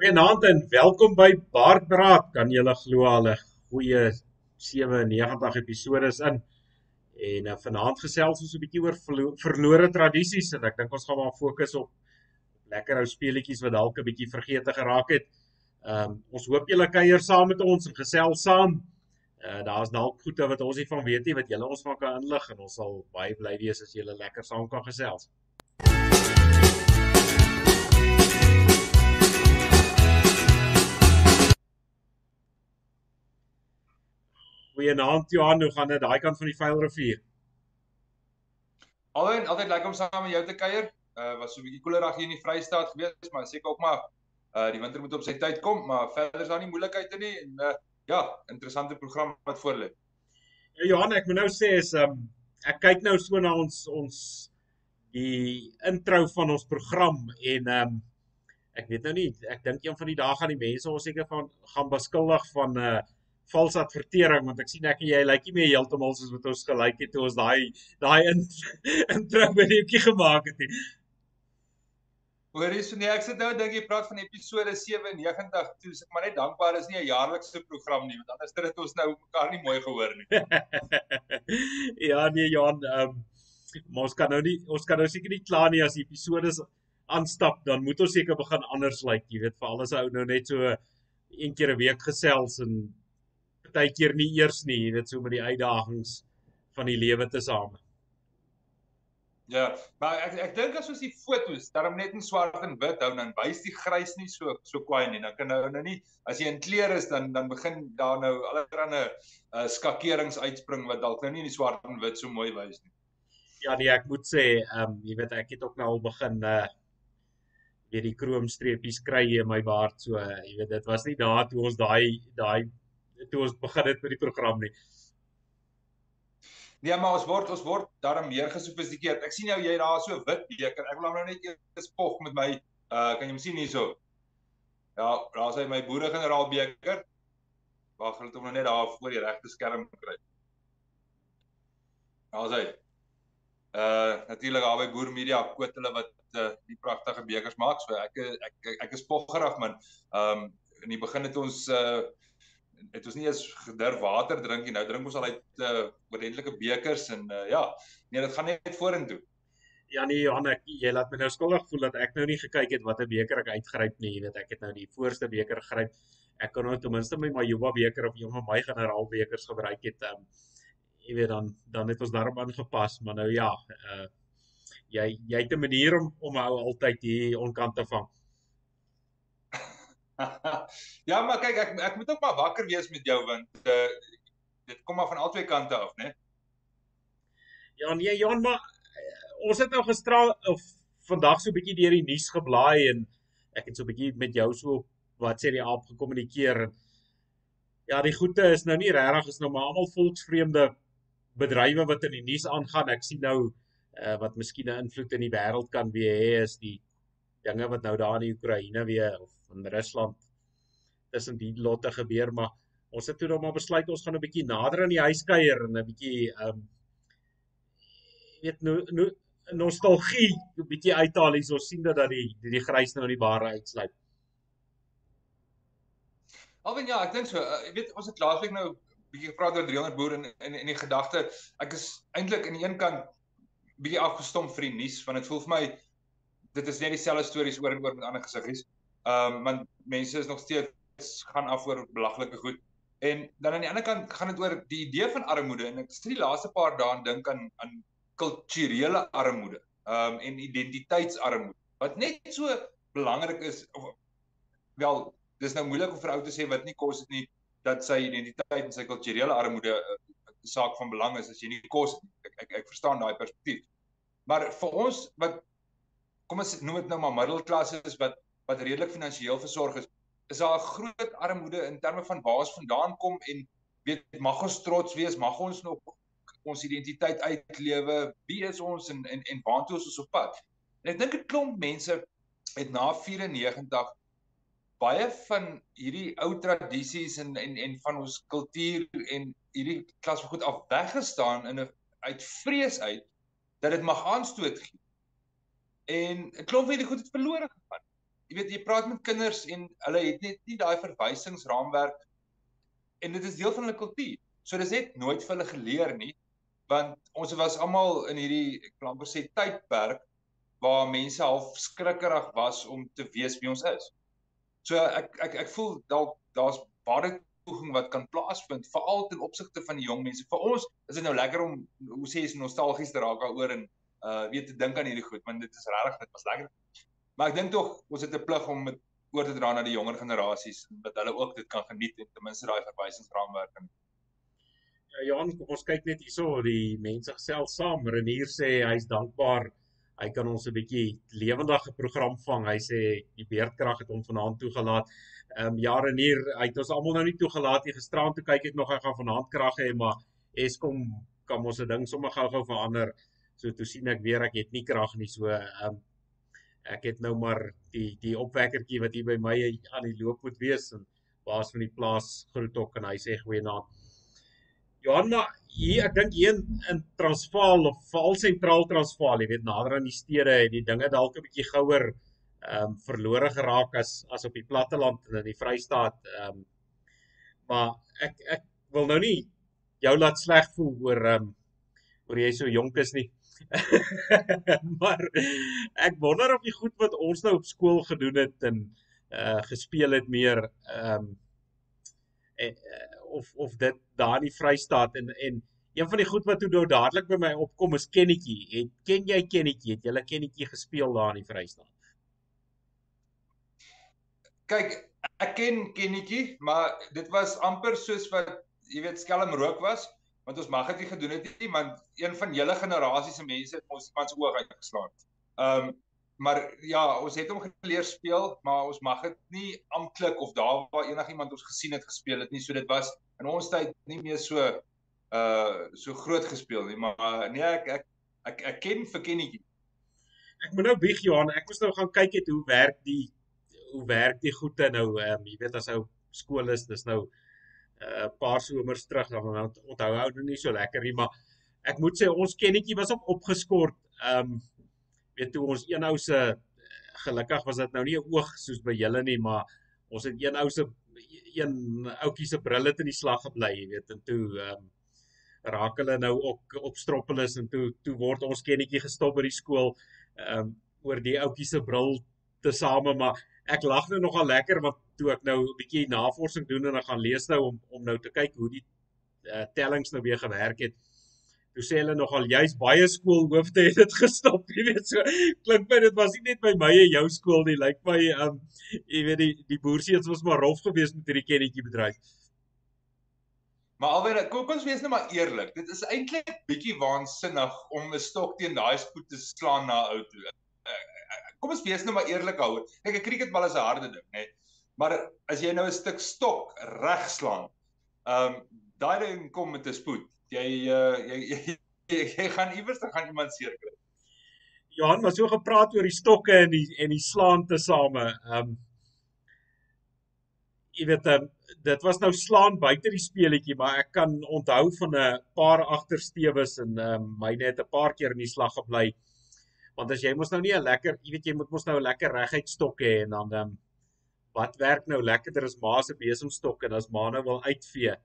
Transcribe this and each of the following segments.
Goeienaand en welkom by Baardbraad. Kan julle glo al 'n goeie 97 episode is in. En uh, vanaand gesels ons 'n bietjie oor verlore tradisies en ek dink ons gaan maar fokus op lekker ou speletjies wat dalk 'n bietjie vergeete geraak het. Ehm um, ons hoop julle kuier saam met ons en gesels saam. Uh daar's dalk goeie wat ons nie van weet nie wat julle ons van kan inlig en ons sal baie bly wees as julle lekker saam kan gesels. Goeienaand Johan, hoe gaan dit daai kant van die Vaalrivier? Alhoewel altyd lekker om saam met jou te kuier. Uh was so 'n bietjie koeler hier in die Vrystaat gewees, maar seker ook maar uh die winter moet op sy tyd kom, maar verder is daar nie moeilikheid nie en uh ja, interessante program wat voor lê. Ja Johan, ek moet nou sê is um ek kyk nou so na ons ons die intro van ons program en um ek weet nou nie, ek dink een van die dae gaan die mense ons seker van gaan beskuldig van uh vals advertering want ek sien ek en jy lyk nie meer heeltemal soos wat ons gelyk het toe ons daai daai in intro videoetjie gemaak het nie. Hoor jy so nee, ek sit nou dink jy praat van episode 97 toe ek maar net dankbaar is nie 'n jaarlikse program nie want anders het ons nou mekaar nie mooi gehoor nie. ja nee Johan, ehm um, ons kan nou nie ons kan nou seker nie klaar nie as die episode aanstap dan moet ons seker begin anders lyk, like, jy weet vir alles ou nou net so een keer 'n week gesels en partykeer nie eers nie, jy weet so met die uitdagings van die lewe te same. Ja, maar ek ek dink as ons die fotos daarom net in swart en wit hou dan wys die grys nie so so kwaai nie. Dan kan nou nou nie as jy in klere is dan dan begin daar nou allerlei uh skakerings uitspring wat dalk nou nie in die swart en wit so mooi wys nie. Ja, nee, ek moet sê, ehm um, jy weet ek het ook nou al begin uh weer die kroomstreepies kry in my baard so, uh, jy weet dit was nie daar toe ons daai daai toe ons begin het met die program nie. Nee, maar ons word ons word daarom meer gesofistikeerd. Ek sien jou jy daar so wit beker. Ek wil hom nou net eers pog met my uh kan jy hom sien hierso? Ja, daar's hy my boere generaal beker. Wag, hulle het hom nou net daar voor die regte skerm gekry. Daar's hy. Uh natuurlik daar by Boer Media koot hulle wat uh die pragtige bekers maak. So ek ek ek, ek is poggerig man. Um in die begin het ons uh het ons nie eens gedurf water drink nie. Nou drink ons al uit uh oordentlike bekers en uh ja, nee, dit gaan net vorentoe. Ja nee Johan, ek jy laat my nou skuldig voel dat ek nou nie gekyk het watter beker ek uitgryp nie. Jy weet ek het nou die voorste beker gegryp. Ek kon nou ten minste my Majuba beker of een van my generaal bekers gebruik het. Um jy weet dan dan het ons daarop aangepas, maar nou ja, uh jy jy het 'n manier om om hou altyd hier onkant te vang. ja, maar kyk ek ek moet ook maar wakker wees met jou want uh, dit kom maar van albei kante af, né? Ja, nee, Jan, maar uh, ons het nou gister of vandag so 'n bietjie deur die nuus geblaai en ek het so 'n bietjie met jou so wat sê die aap gekommunikeer en ja, die goeie is nou nie regtig is nou maar almal volksvreemde bedrywe wat in die nuus aangaan. Ek sien nou uh, wat miskien 'n invloed in die wêreld kan hê is die dinge wat nou daar in die Oekraïne weer of in Rusland tussen die lotte gebeur maar ons het toe nog maar besluit ons gaan 'n bietjie nader aan die huis kuier en 'n bietjie ehm um, weet nou nou nostalgie 'n bietjie uithaal hier so sien dat dat die die, die grys nou in die bare uitsluit. Alwen ja, ek dink so. Ek uh, weet ons het laasweek nou bietjie gepraat oor 300 boere en in in die gedagte ek is eintlik aan die een kant bietjie afgestom vir die nuus want dit voel vir my dit is net dieselfde stories oor en oor met ander gesiggies. Ehm um, want mense is nog steeds gaan af oor belaglike goed. En dan aan die ander kant gaan dit oor die idee van armoede en ek het die laaste paar dae dink aan aan kulturele armoede. Ehm um, en identiteitsarmoede. Wat net so belangrik is of wel, dis nou moeilik om vir ou te sê wat nie kos het nie dat sy identiteit en sy kulturele armoede 'n uh, saak van belang is as jy nie kos het nie. Ek ek, ek verstaan daai perspektief. Maar vir ons wat kom ons noem dit nou maar middelklasse wat wat redelik finansiëel versorg is, is daar 'n groot armoede in terme van waar ons vandaan kom en weet mag ons trots wees, mag ons nog ons identiteit uitlewe, wie is ons en en en waartoe is ons op pad? En ek dink 'n klomp mense het na 94 baie van hierdie ou tradisies en en en van ons kultuur en hierdie klas goed af weggestaan in 'n uit vrees uit dat dit mag aanstoot gee. En 'n klomp van hierdie goed het verlore gegaan jy weet jy praat met kinders en hulle het net nie daai verwysingsraamwerk en dit is deel van hulle kultuur. So dis net nooit vir hulle geleer nie want ons was almal in hierdie ek wil amper sê tydperk waar mense half skrikkerig was om te weet wie ons is. So ek ek ek voel dalk daar's baie toegang wat kan plaasvind veral ten opsigte van die jong mense. Vir ons is dit nou lekker om hoe sê jy nostalgies te raak daaroor en uh weet dink aan hierdie goed want dit is regtig dit was lekker. Maar ek dink tog ons het 'n plig om met oor te dra na die jonger generasies dat hulle ook dit kan geniet en ten minste daai verwysingsraamwerk en Ja Johan, kom ons kyk net hierso die mense gesels saam. Renier sê hy's dankbaar hy kan ons 'n bietjie lewendige program vang. Hy sê die beerdkrag het hom vanaand toegelaat. Ehm um, jare hier, hy het ons almal nou nie toegelaat nie. Gisteraand toe kyk ek nog hy gaan vanaand krag hê, maar Eskom kan ons se ding sommer gou-gou verander. So toe sien ek weer ek het nie krag nie. So ehm um, ek het nou maar die die opwekkertjie wat hier by my aan die loop moet wees en baas van die plaas groet ook en hy sê goeienaand. Johanna, hier ek dink hier in, Transvaal of veral sentraal Transvaal, jy weet nader aan die stede het die dinge dalk 'n bietjie gouer ehm um, verlore geraak as as op die platteland en in die Vrystaat ehm um, maar ek ek wil nou nie jou laat sleg voel oor ehm um, oor jy so jonk is nie. maar ek wonder of die goed wat ons nou op skool gedoen het en uh gespeel het meer ehm um, of of dit daar in die Vrystaat en en een van die goed wat toe nou dadelik by my opkom is kennetjie. Het ken jy kennetjie? Het jy kennetjie gespeel daar in die Vrystaat? Kyk, ek ken kennetjie, maar dit was amper soos wat jy weet skelm rook was, want ons mag dit nie gedoen het nie, want een van julle generasie se mense het ons iemand se oog uitgeslaan. Ehm um, maar ja, ons het hom geleer speel, maar ons mag dit nie amptelik of daar waar enigiemand ons gesien het gespeel het nie. So dit was in ons tyd nie meer so uh so groot gespeel nie, maar nee ek ek ek, ek ken vir Kennetjie. Ek moet nou bieg Johan, ek moes nou gaan kyk het hoe werk die hoe werk die goede nou, ehm um, jy weet as ou skool is, dis nou 'n uh, paar somers terug dan onthou hou nou nie so lekker nie, maar ek moet sê ons Kennetjie was op opgeskort ehm um, weet toe ons een ou se gelukkig was dit nou nie 'n oog soos by julle nie, maar ons het een ou se een ouetjie se bril het in die slag gebly, jy weet, en toe ehm um, raak hulle nou ook op stroppelis en toe toe word ons kennetjie gestop by die skool ehm um, oor die ouetjie se bril te same, maar ek lag nou nogal lekker want toe ek nou 'n bietjie navorsing doen en ek gaan lees nou om om nou te kyk hoe die uh, tellings nou weer gewerk het. Toe sê hulle nogal jy's baie skoolhoofde het dit gestop. Jy weet so klink my dit was nie net by my en jou skool nie lyk my um jy weet die die boerseuns was maar rof geweest met hierdie kennetjie bedryf. Maar alweer kom ons wees nou maar eerlik dit is eintlik bietjie waansinnig om 'n stok teen daai spoed te slaan na ou toe. Eh, eh, kom ons wees nou maar eerlik hou. Kyk 'n cricketbal is 'n harde ding nê maar as jy nou 'n stuk stok reg slaan um daai ding kom met 'n spoed jy uh, jy, jy jy jy gaan iewers dan gaan iemand seer kry. Johan, maar so gepraat oor die stokke en die en die slaan te same. Ehm um, jy weet um, dit was nou slaan buite die speletjie, maar ek kan onthou van 'n paar agterstewes en ehm um, my net 'n paar keer in die slag gebly. Want as jy mos nou nie 'n lekker, jy weet jy moet mos nou 'n lekker reguit stok hê en dan ehm um, wat werk nou lekkerder as ma se besemstok en as ma nou wil uitvee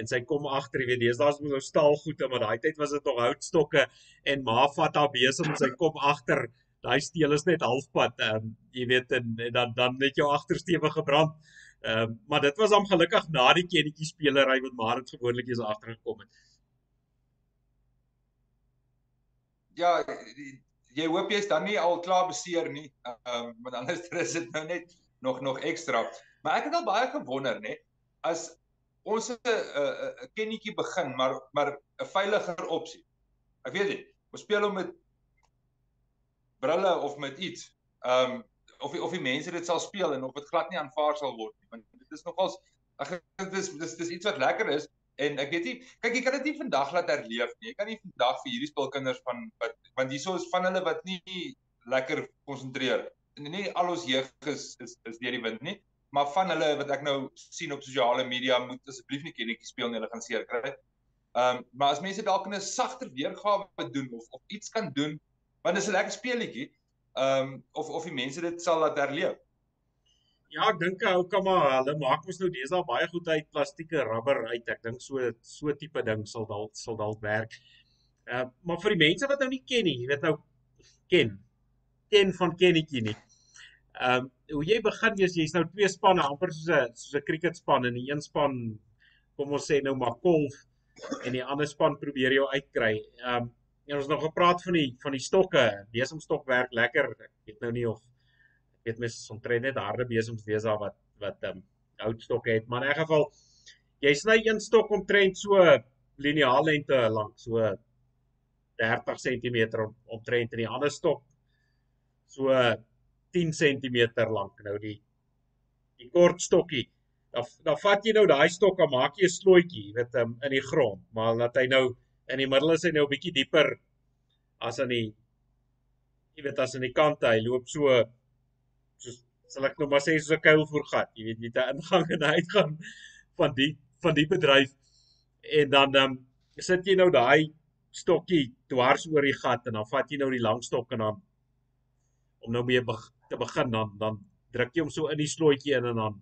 en sy kom agter, jy weet, deesdae is mos nou staalgoede, maar daai tyd was dit nog houtstokke en ma vat haar besem en sy kom agter. Daai steel is net halfpad, ehm um, jy weet en, en dan dan net jou agtersteewe gebrand. Ehm um, maar dit was hom gelukkig na die kennetjie spelery wat maar dit gewoonlik is agtergekom het. Ja, jy hoop jy's dan nie al klaar beseer nie. Ehm um, want anders is dit nou net nog nog ekstra. Maar ek het al baie gewonder, nê, as ons 'n 'n kennetjie begin, maar maar 'n veiliger opsie. Ek weet nie, ons speel hom met brille of met iets. Ehm um, of of die mense dit sal speel en of dit glad nie aanvaar sal word nie. Want dit is nogals ag dit is dis dis iets wat lekker is en ek weet nie kyk jy kan dit nie vandag laat herleef nie. Jy kan nie vandag vir hierdie spulkinders van wat want hierso is van hulle wat nie lekker konsentreer. Nie al ons jeug is is is deur die wind nie maar van hulle wat ek nou sien op sosiale media moet asseblief nie kennetjie speel nie, hulle gaan seer kry. Ehm um, maar as mense dalk 'n sagter weergawe doen of of iets kan doen, want dit is 'n lekker speletjie. Ehm um, of of die mense dit sal laat herleef. Ja, ek dink ou maar hulle maak mos nou deesdae baie goed uit plastieke rubber uit. Ek dink so so tipe ding sal dalk sal dalk werk. Uh maar vir die mense wat nou nie ken nie, jy weet nou ken. Ken van kennetjie nie. Ehm um, hoe jy begin is jy's nou twee spanne amper soos 'n soos 'n cricketspan en die een span kom ons sê nou maar golf en die ander span probeer jou uitkry. Ehm um, en ons nog gepraat van die van die stokke. Besemstok werk lekker. Ek weet nou nie of ek weet mens omtrent net harde besems wees daar wat wat ehm um, oud stokke het, maar in 'n geval jy sny een stok omtrent so liniaal lengte lank, so 30 cm omtrent en die ander stok so 10 cm lank. Nou die die kort stokkie. Dan dan vat jy nou daai stok en maak jy 'n slooitjie, jy weet, um, in die grond, maar laat hy nou in die middel is hy nou 'n bietjie dieper as aan die jy weet as aan die kante. Hy loop so soos sal ek nou maar sê soos 'n kuilvoergat. Jy weet, jy het 'n ingang en 'n uitgang van die van die bedryf en dan um, sit jy nou daai stokkie dwars oor die gat en dan vat jy nou die lang stok en dan om nou mee te begin dan dan druk jy hom so in die slooitjie in en dan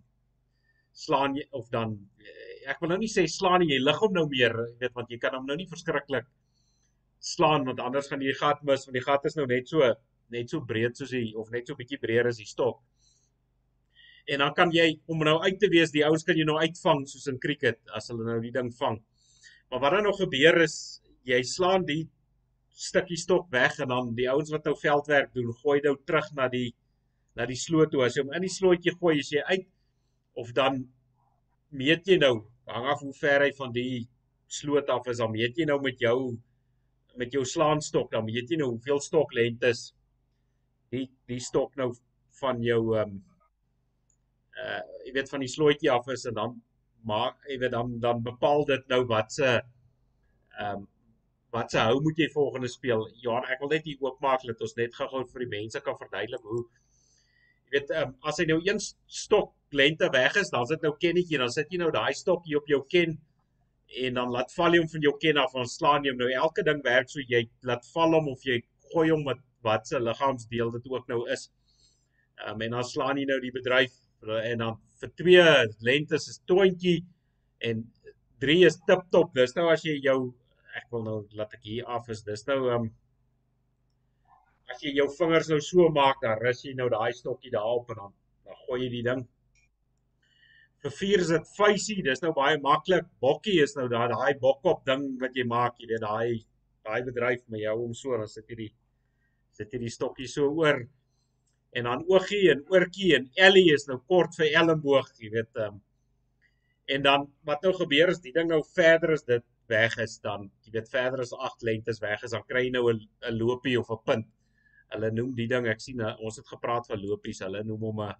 slaan jy of dan ek wil nou nie sê slaan jy lig hom nou meer weet want jy kan hom nou nie verskriklik slaan want anders gaan jy die gat mis want die gat is nou net so net so breed soos hy of net so bietjie breër as die stok. En dan kan jy om nou uit te wees die ouens kan jy nou uitvang soos in cricket as hulle nou die ding vang. Maar wat dan nou gebeur is jy slaan die stukkie stok weg en dan die ouens wat nou veldwerk doen, gooi nou terug na die na die sloot toe. As jy hom in die slootjie gooi, as jy uit of dan meet jy nou hang af hoe ver hy van die sloot af is, dan meet jy nou met jou met jou slaanstok, dan weet jy nou hoeveel stok lengtes die die stok nou van jou ehm um, uh jy weet van die slootjie af is en dan maar jy weet dan dan bepaal dit nou wat se ehm um, wat se hou moet jy volgende speel? Ja, ek wil net hier oopmaak dat ons net gou-gou vir die mense kan verduidelik hoe jy weet um, as hy nou een stok lengte weg is, dan sit nou kennetjie, dan sit jy nou daai stokkie op jou ken en dan laat val jy hom van jou ken af en slaan jy hom nou elke ding werk so jy laat val hom of jy gooi hom met wat se liggaamsdeel dit ook nou is. Um, en dan slaan jy nou die bedryf en dan vir twee lengtes is toontjie en drie is tip top. Dis nou as jy jou ek wil nou laat ek hier af is. Dis nou um, as jy jou vingers nou so maak, dan rus jy nou daai stokkie daarop en dan dan gooi jy die ding. Vir vier is dit vuisie. Dis nou baie maklik. Bokkie is nou daai daai bokkop ding wat jy maak, jy weet daai daai bedryf met jou om so dan sit jy die sit jy die stokkie so oor en dan oogie en oortjie en ellie is nou kort vir elmboog, jy weet um, en dan wat nou gebeur is die ding nou verder is dit weg is dan jy weet verder as 8 lengtes weg is dan kry jy nou 'n 'n lopie of 'n punt. Hulle noem die ding ek sien ons het gepraat van lopies, hulle noem hom 'n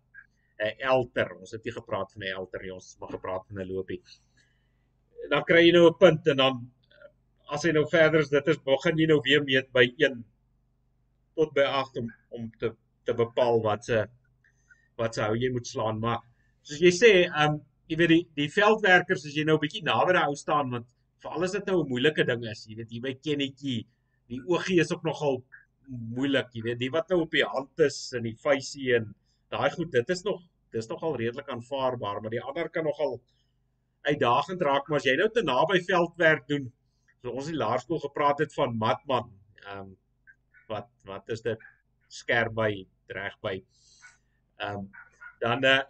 'n elter. Ons het nie gepraat van 'n elter nie, ons het maar gepraat van 'n lopie. Dan kry jy nou 'n punt en dan as jy nou verder is dit is begin jy nou weer meet by 1 tot by 8 om om te te bepaal wat se wat se hou jy moet slaan, maar soos jy sê, um, jy weet die die veldwerkers as jy nou 'n bietjie naby daai ou staan want veral as dit nou 'n moeilike ding is, jy weet, hier by kennetjie, die oogie is ook nogal moeilik, jy weet, die wat nou op die hand is en die vuisie en daai goed, dit is nog dis nogal redelik aanvaarbaar, maar die ander kan nogal uitdagend raak, maar as jy nou te naby veldwerk doen, so ons in laerskool gepraat het van matman, ehm um, wat wat is dit skerp by reg by. Ehm um, dan uh,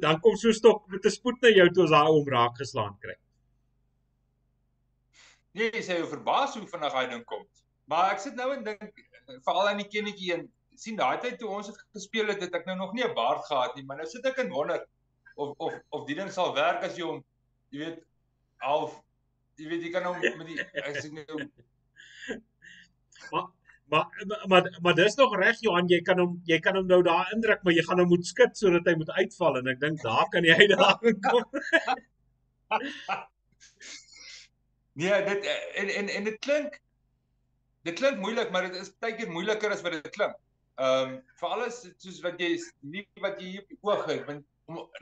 dan kom so stok met 'n spoed na jou toe as daai om raak geslaan kry. Nee, jy sê jy verbaas hoe vinnig hy ding kom. Maar ek sit nou en dink veral aan die kindertjie en sien daai tyd toe ons het gespeel het, het ek nou nog nie 'n baard gehad nie, maar nou sit ek en wonder of of of die ding sal werk as jy hom jy weet half jy weet jy kan hom met die as ek nou maar maar maar maar dis nog reg Johan, jy kan hom jy kan hom nou daar indruk, maar jy gaan hom moet skud sodat hy moet uitval en ek dink daar kan jy daar kom. Nee, dit en en en dit klink dit klink moeilik, maar dit is baie keer moeiliker as wat dit klink. Ehm um, vir alles soos wat jy nie wat jy hier op die oog het, want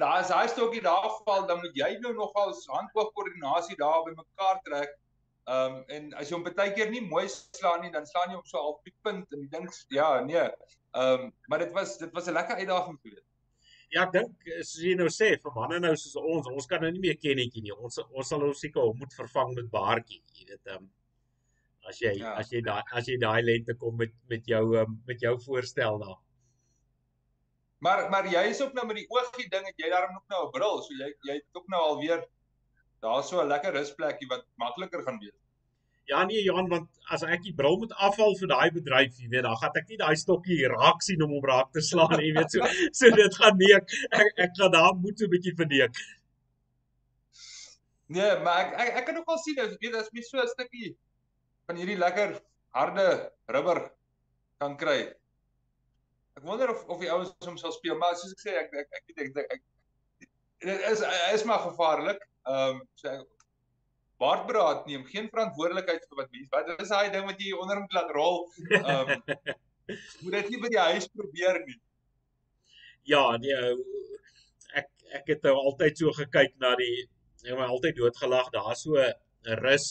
daar is daai stokkie daar val, dan moet jy nou nogal handoog koördinasie daar by mekaar trek. Ehm um, en as jy hom baie keer nie mooi slaan nie, dan slaan jy hom so half die punt en die ding ja, nee. Ehm um, maar dit was dit was 'n lekker uitdaging geweest. Ja, ek dink soos jy nou sê, vir manne nou soos ons, ons kan nou nie meer kennetjie nie. Ons ons sal ons seker moet vervang met baartjie, jy weet. Ehm um, as jy ja. as jy daai as jy daai lente kom met met jou um, met jou voorstel daar. Maar maar jy is ook nou met die oogie ding, het jy daarom ook nou 'n bril, so jy jy het ook nou alweer daar's so 'n lekker rusplekkie wat makliker gaan wees. Ja nee Johan, want as ek die bril moet afval vir daai bedryf, jy weet, dan gaan ek nie daai stokkie raak sien om hom raak te slaan nie, jy weet, so so dit gaan nee ek ek, ek gaan daar moet so 'n bietjie verneek. Nee, maar ek ek, ek kan ook al sien, jy weet, as mens so 'n stukkie van hierdie lekker harde rubber kan kry. Ek wonder of of die ouens hom sal speel, maar soos ek sê ek ek ek ek ek, ek dit is is maar gevaarlik. Ehm um, so baardbraad neem geen verantwoordelikheid vir wat mens. Wat is daai ding wat jy onder hom laat rol? Ehm um, moet dit nie by die huis probeer nie. Ja, nee ek ek het nou altyd so gekyk na die ek het altyd doodgelag. Daar's so 'n rus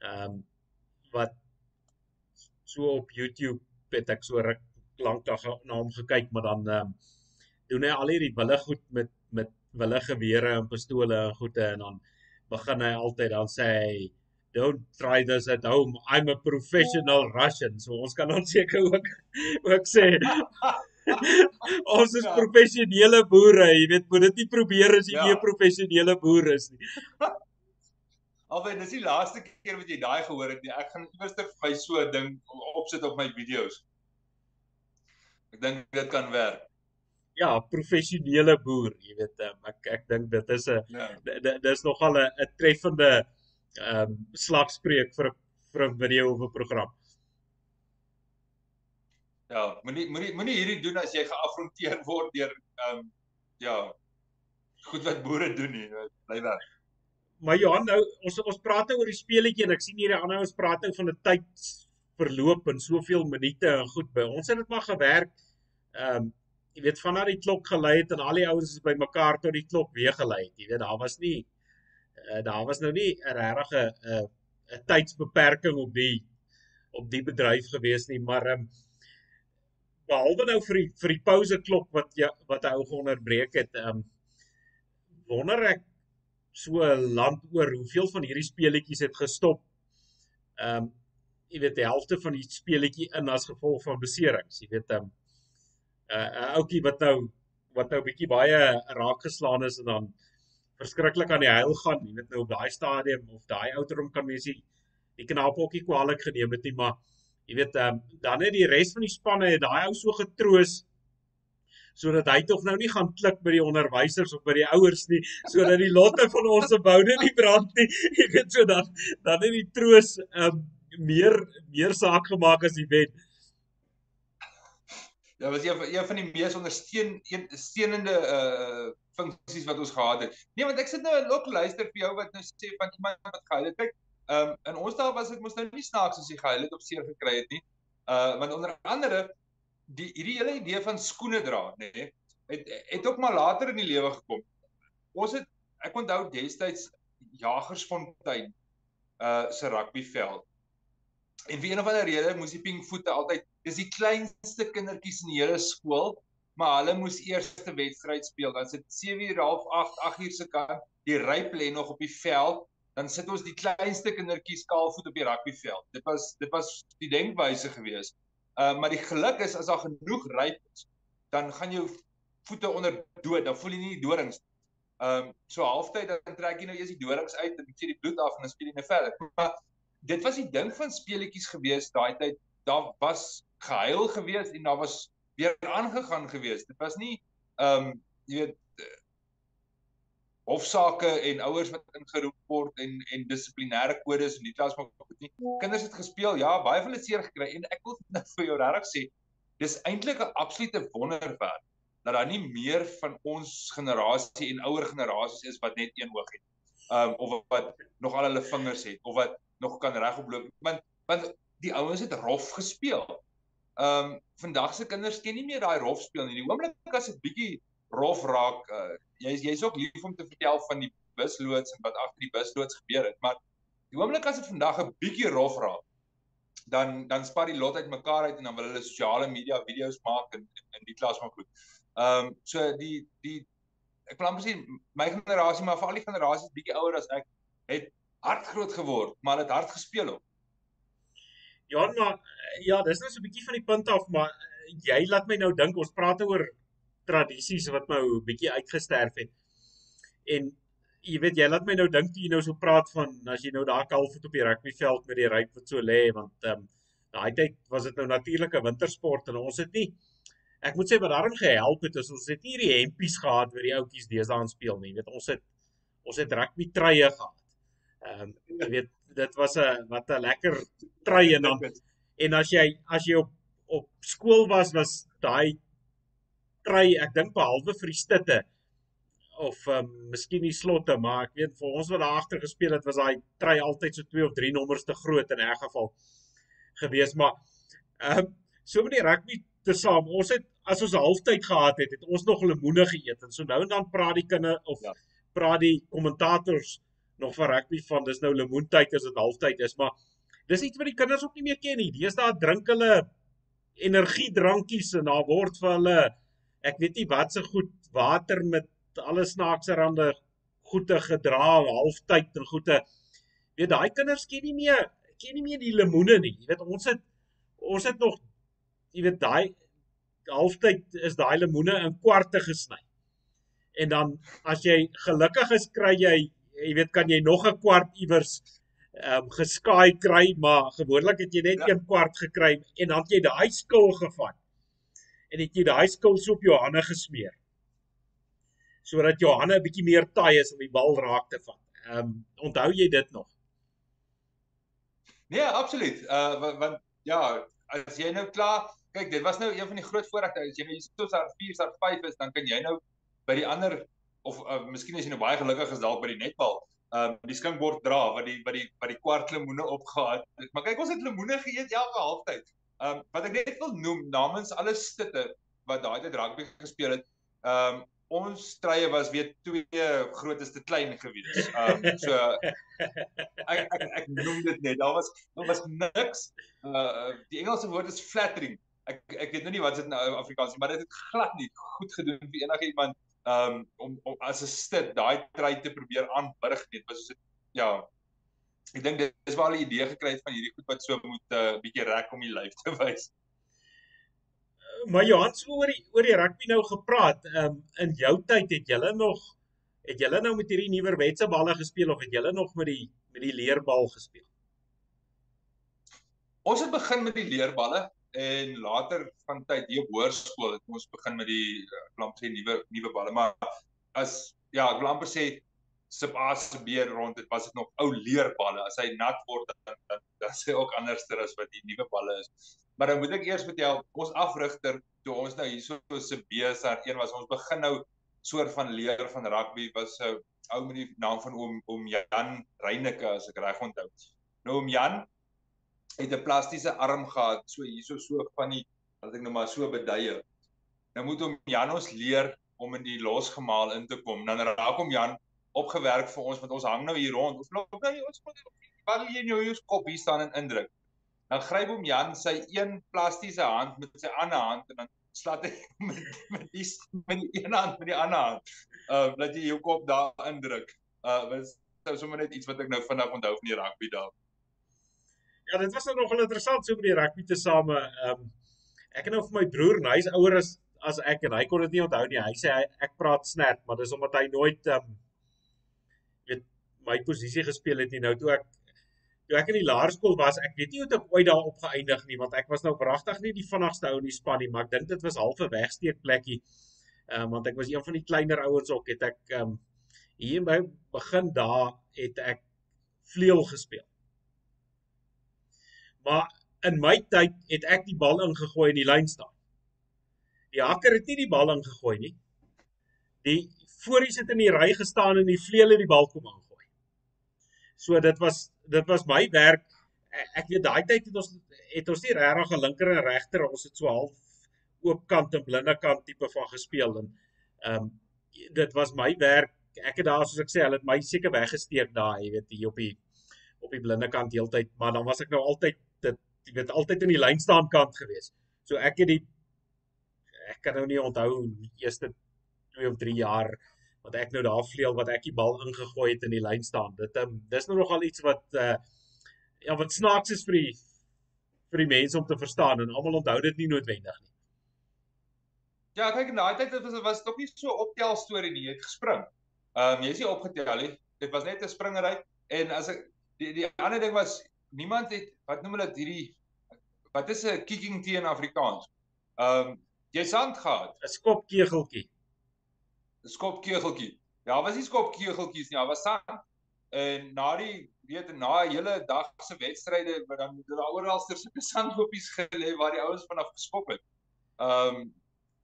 ehm um, wat so op YouTube het ek so ruk lank na hom gekyk, maar dan ehm um, doen hy al hierdie wille goed met met wille gewere en pistole en goede en dan begin hy altyd dan sê hy don't try this at home. I'm a professional Russian. So ons kan ons seker ook ook sê ons is ja. professionele boere, jy weet, moet dit nie probeer as jy ja. nie 'n professionele boer is nie. Alwen, dis die laaste keer wat jy daai gehoor het nie. Ek gaan iewers vir my so 'n ding opsit op my video's. Ek dink dit kan werk. Ja, professionele boer, jy weet, um, ek ek dink dit is 'n ja. dis nogal 'n 'n treffende ehm um, slagspreuk vir vir 'n video of 'n program. Ja, moenie moenie moenie hierdie doen as jy geafronteer word deur ehm um, ja, goed wat boere doen nie. Bly weg maar Johan nou ons ons praat nou oor die speletjie en ek sien hierdie ander ons praat nou van 'n tyd verloop in soveel minute en goed by ons het dit maar gewerk. Ehm um, jy weet vanaf die klok gelei het en al die ouens is bymekaar tot die klok weer gelei het. Jy weet daar was nie uh, daar was nou nie 'n regte 'n 'n tydsbeperking op die op die bedryf gewees nie, maar um, behalwe nou vir die vir die pouse klok wat jy wat hy ou onderbreek het, um, wonder ek so land oor hoeveel van hierdie speletjies het gestop. Um, jy weet die helfte van die speletjie in as gevolg van beserings. Jy weet 'n um, 'n uh, uh, ouetjie wat nou wat nou bietjie baie raak geslaan is en dan verskriklik aan die huil gaan. Jy weet nou op daai stadium of daai ouderdom kan mens die, die knapokkie kwaliek geneem het nie, maar jy weet um, dan het die res van die spanne het daai ou so getroos sodat hy tog nou nie gaan klik by die onderwysers of by die ouers nie sodat die lotte van ons se boude nie brand nie jy weet so dan dan het die troos um, meer meer saak gemaak as die wen Ja, was een een van die mees ondersteun een steunende uh funksies wat ons gehad het. Nee, want ek sit nou en ook luister vir jou wat nou sê van iemand wat gehuil het. Kyk, ehm um, in ons dae was dit mos nou nie snaaks as jy gehuil het of seer gekry het nie. Uh want onder andere die hierdie hele idee van skoene dra, nê, nee, het het ook maar later in die lewe gekom. Ons het ek onthou destyds Jagersfontein uh se rugbyveld. En vir een of ander rede moes die pinkvoete altyd dis die kleinste kindertjies in die hele skool, maar hulle moes eerste wedstryd speel. Dan sit 7:30, 8, 8 uur se kant, die ryp lê nog op die veld, dan sit ons die kleinste kindertjies kaalvoet op die rugbyveld. Dit was dit was die denkwyse geweest. Uh maar die geluk is as daar genoeg ryp is, dan gaan jou voete onder dood, dan voel jy nie die dorings. Ehm um, so halftyd dan trek jy nou eers die dorings uit en sien die bloed af en dan speel jy net verder. Maar dit was die ding van speletjies gewees daai tyd. Daar was gehuil gewees en daar was weer aangegaan gewees. Dit was nie ehm um, jy weet hofsaake en ouers wat ingeroep word en en dissiplinêre kodes en die klas maar goed nie. Kinders het gespeel, ja, baie van hulle seer gekry en ek wil net vir jou regtig sê, dis eintlik 'n absolute wonderwerk dat daar nie meer van ons generasie en ouer generasies is wat net een oog het. Um of wat nog al hulle vingers het of wat nog kan regop loop. Want want die ouens het rof gespeel. Um vandag se kinders ken nie meer daai rof speel nie. Die oomblik as dit bietjie rof raak, uh, jy's jy's ook lief om te vertel van die busloods en wat agter die busloods gebeur het, maar die oomblik as dit vandag 'n bietjie rof raak, dan dan spat die lot uit mekaar uit en dan wil hulle sosiale media video's maak en in die klas maar goed. Ehm um, so die die ek wil amper sê my generasie maar veral die generasies bietjie ouer as ek het hard groot geword, maar het hard gespeel op. Ja, maar ja, dis net so 'n bietjie van die punt af, maar jy laat my nou dink ons praat oor tradisies wat nou 'n bietjie uitgesterf het. En jy weet jy laat my nou dink jy nou so praat van as jy nou daar kalfoot op die rugbyveld met die ryk wat so lê want ehm um, daai tyd was dit nou natuurlike wintersport en ons het nie ek moet sê wat daarom gehelp het is ons het nie hierdie hempies gehad wat die ouetjies deesdae aan speel nie. Jy weet ons het ons het rugby truie gehad. Ehm um, jy weet dit was 'n wat 'n lekker trui en dan en as jy as jy op op skool was was daai trui ek dink behalwe vir die stitte of ehm um, miskien die slotte maar ek weet vir ons wat daar agter gespeel het was daai trui altyd so 2 of 3 nommers te groot in 'n geval gewees maar ehm um, so met die rugby te saam ons het as ons halftyd gehad het het ons nog lemoene geëet. En so nou en dan praat die kinders of ja. praat die kommentators nog van rugby van dis nou lemoentyd as dit halftyd is, maar dis iets wat die kinders ook nie meer ken nie. Deesdae drink hulle energiedrankies en daar word vir hulle ek weet nie wat se goed water met alle snaakse rande goeie gedra halftyd en goeie weet daai kinders ken nie meer ken nie meer die lemoene nie. Jy weet ons het ons het nog jy weet daai halftyd is daai lemoene in kwarte gesny. En dan as jy gelukkig is kry jy jy weet kan jy nog 'n kwart iewers ehm um, geskaai kry, maar gewoonlik het jy net ja. een kwart gekry en dan het jy daai skil gevat. En het jy daai skil so op jou hande gesmeer. Sodat jou hande 'n bietjie meer taai is om die bal raak te vat. Ehm um, onthou jy dit nog? Nee, absoluut. Uh want ja, as jy nou klaar, kyk, dit was nou een van die groot voorregte. As jy nou hier so sar 4 sar 5 is, dan kan jy nou by die ander of uh, miskien as jy nou baie gelukkig is dalk by die netbal, ehm um, die skinkbord dra wat die wat die wat die kwart lemoene opgehad. Maar kyk ons het lemoene geëet elke halftyd. Ehm um, wat ek net wil noem namens alle stitte wat daai tyd rugby gespeel het. Ehm um, ons strye was weer twee grootes te klein gewees. Ehm um, so ek, ek ek noem dit net. Daar was daar was niks uh die Engelse woord is flattering. Ek ek weet nou nie wat dit nou Afrikaans is, maar dit het glad nie goed gedoen vir enige iemand um, om om as 'n stit daai try te probeer aanburg net was dit ja ek dink dis waar hulle idee gekry het van hierdie goed wat so moet 'n uh, bietjie rek om die lyf te wys. Maar Johan so oor die oor die rugby nou gepraat um, in jou tyd het julle nog het julle nou met hierdie nuwer wetse balle gespeel of het julle nog met die met die leerbal gespeel? Ons het begin met die leerballe en later van tyd hier op hoërskool het ons begin met die eh, sê nuwe nuwe balle maar as ja ek wil amper sê sub A se B rond dit was dit nog ou leerballe. As hy nat word dan dan, dan sê ook anderster as wat die nuwe balle is. Maar dan moet ek eers vertel ons afrigter toe ons nou hierso se B se een was ons begin nou soort van leer van rugby was 'n ou met die naam van oom oom Jan Reyneke as ek reg onthou. Nou oom Jan het 'n plastiese arm gehad, so hierso so van die wat ek nou maar so beduie. Nou moet hom Jan ons leer om in die losgemaal in te kom. Dan raak hom Jan opgewerk vir ons want ons hang nou hier rond. Ons loop nou ons moet wat jy nou hier kop hier staan en indruk. Dan gryp hom Jan sy een plastiese hand met sy ander hand en dan slat hy met met die met die een hand met die ander hand. Uh laat jy jou kop daar indruk. Uh was sou sommer net iets wat ek nou vinnig onthou van die rugby daar ja, dit was nou nogal interessant so met die rugby te same. Ehm um, ek het nou vir my broer, en hy's ouer as as ek en hy kon dit nie onthou nie. Hy sê hy, ek praat snert, maar dis omdat hy nooit ehm um, weet my posisie gespeel het nie. Nou toe ek toe ek in die laerskool was, ek weet nie hoe ek ooit daar op geëindig nie, want ek was nou pragtig nie die vinnigste ou in die span nie, maar ek dink dit was half 'n wegsteek plekkie. Ehm um, want ek was een van die kleiner ouens ook, het ek ehm um, hier by begin daar het ek vleuel gespeel. Maar in my tyd het ek die bal ingegooi in die lyn staan. Die hakker het nie die bal ingegooi nie. Die voorie sit in die ry gestaan en die vleuel het die bal kom aangooi. So dit was dit was my werk. Ek weet daai tyd het ons het ons nie regtig 'n linker en regter, ons het so half oop kant en blinde kant tipe van gespeel en ehm um, dit was my werk. Ek het daar soos ek sê, hulle het my seker weggesteek daai, jy weet, hier op die op die blinde kant heeltyd, maar dan was ek nou altyd dit jy weet altyd in die lynstaankant gewees. So ek het die ek kan nou nie onthou die eerste 2 of 3 jaar wat ek nou daar vleuel wat ek die bal ingegooi het in die lyn staan. Dit um, dis nou nogal iets wat uh ja, wat snaaks is vir die vir die mense om te verstaan en almal onthou dit nie noodwendig nie. Ja, kyk in daai tyd was was ook nie so optel storie nie, jy het gespring. Ehm um, jy is nie opgetel nie. Dit was net 'n springery en as ek die die ander ding was niemand het wat noem hulle dit hierdie wat is 'n kicking teen Afrikaans? Ehm um, jy sand gehad, 'n skopkegeltjie. 'n skopkegeltjie. Ja, was nie skopkegeltjies nie, ja, was sand. En na die weet na 'n hele dag se wedstryde wat dan daar oralster sulke sandhoopies gelê waar die ouens vanaf geskop het. Ehm um,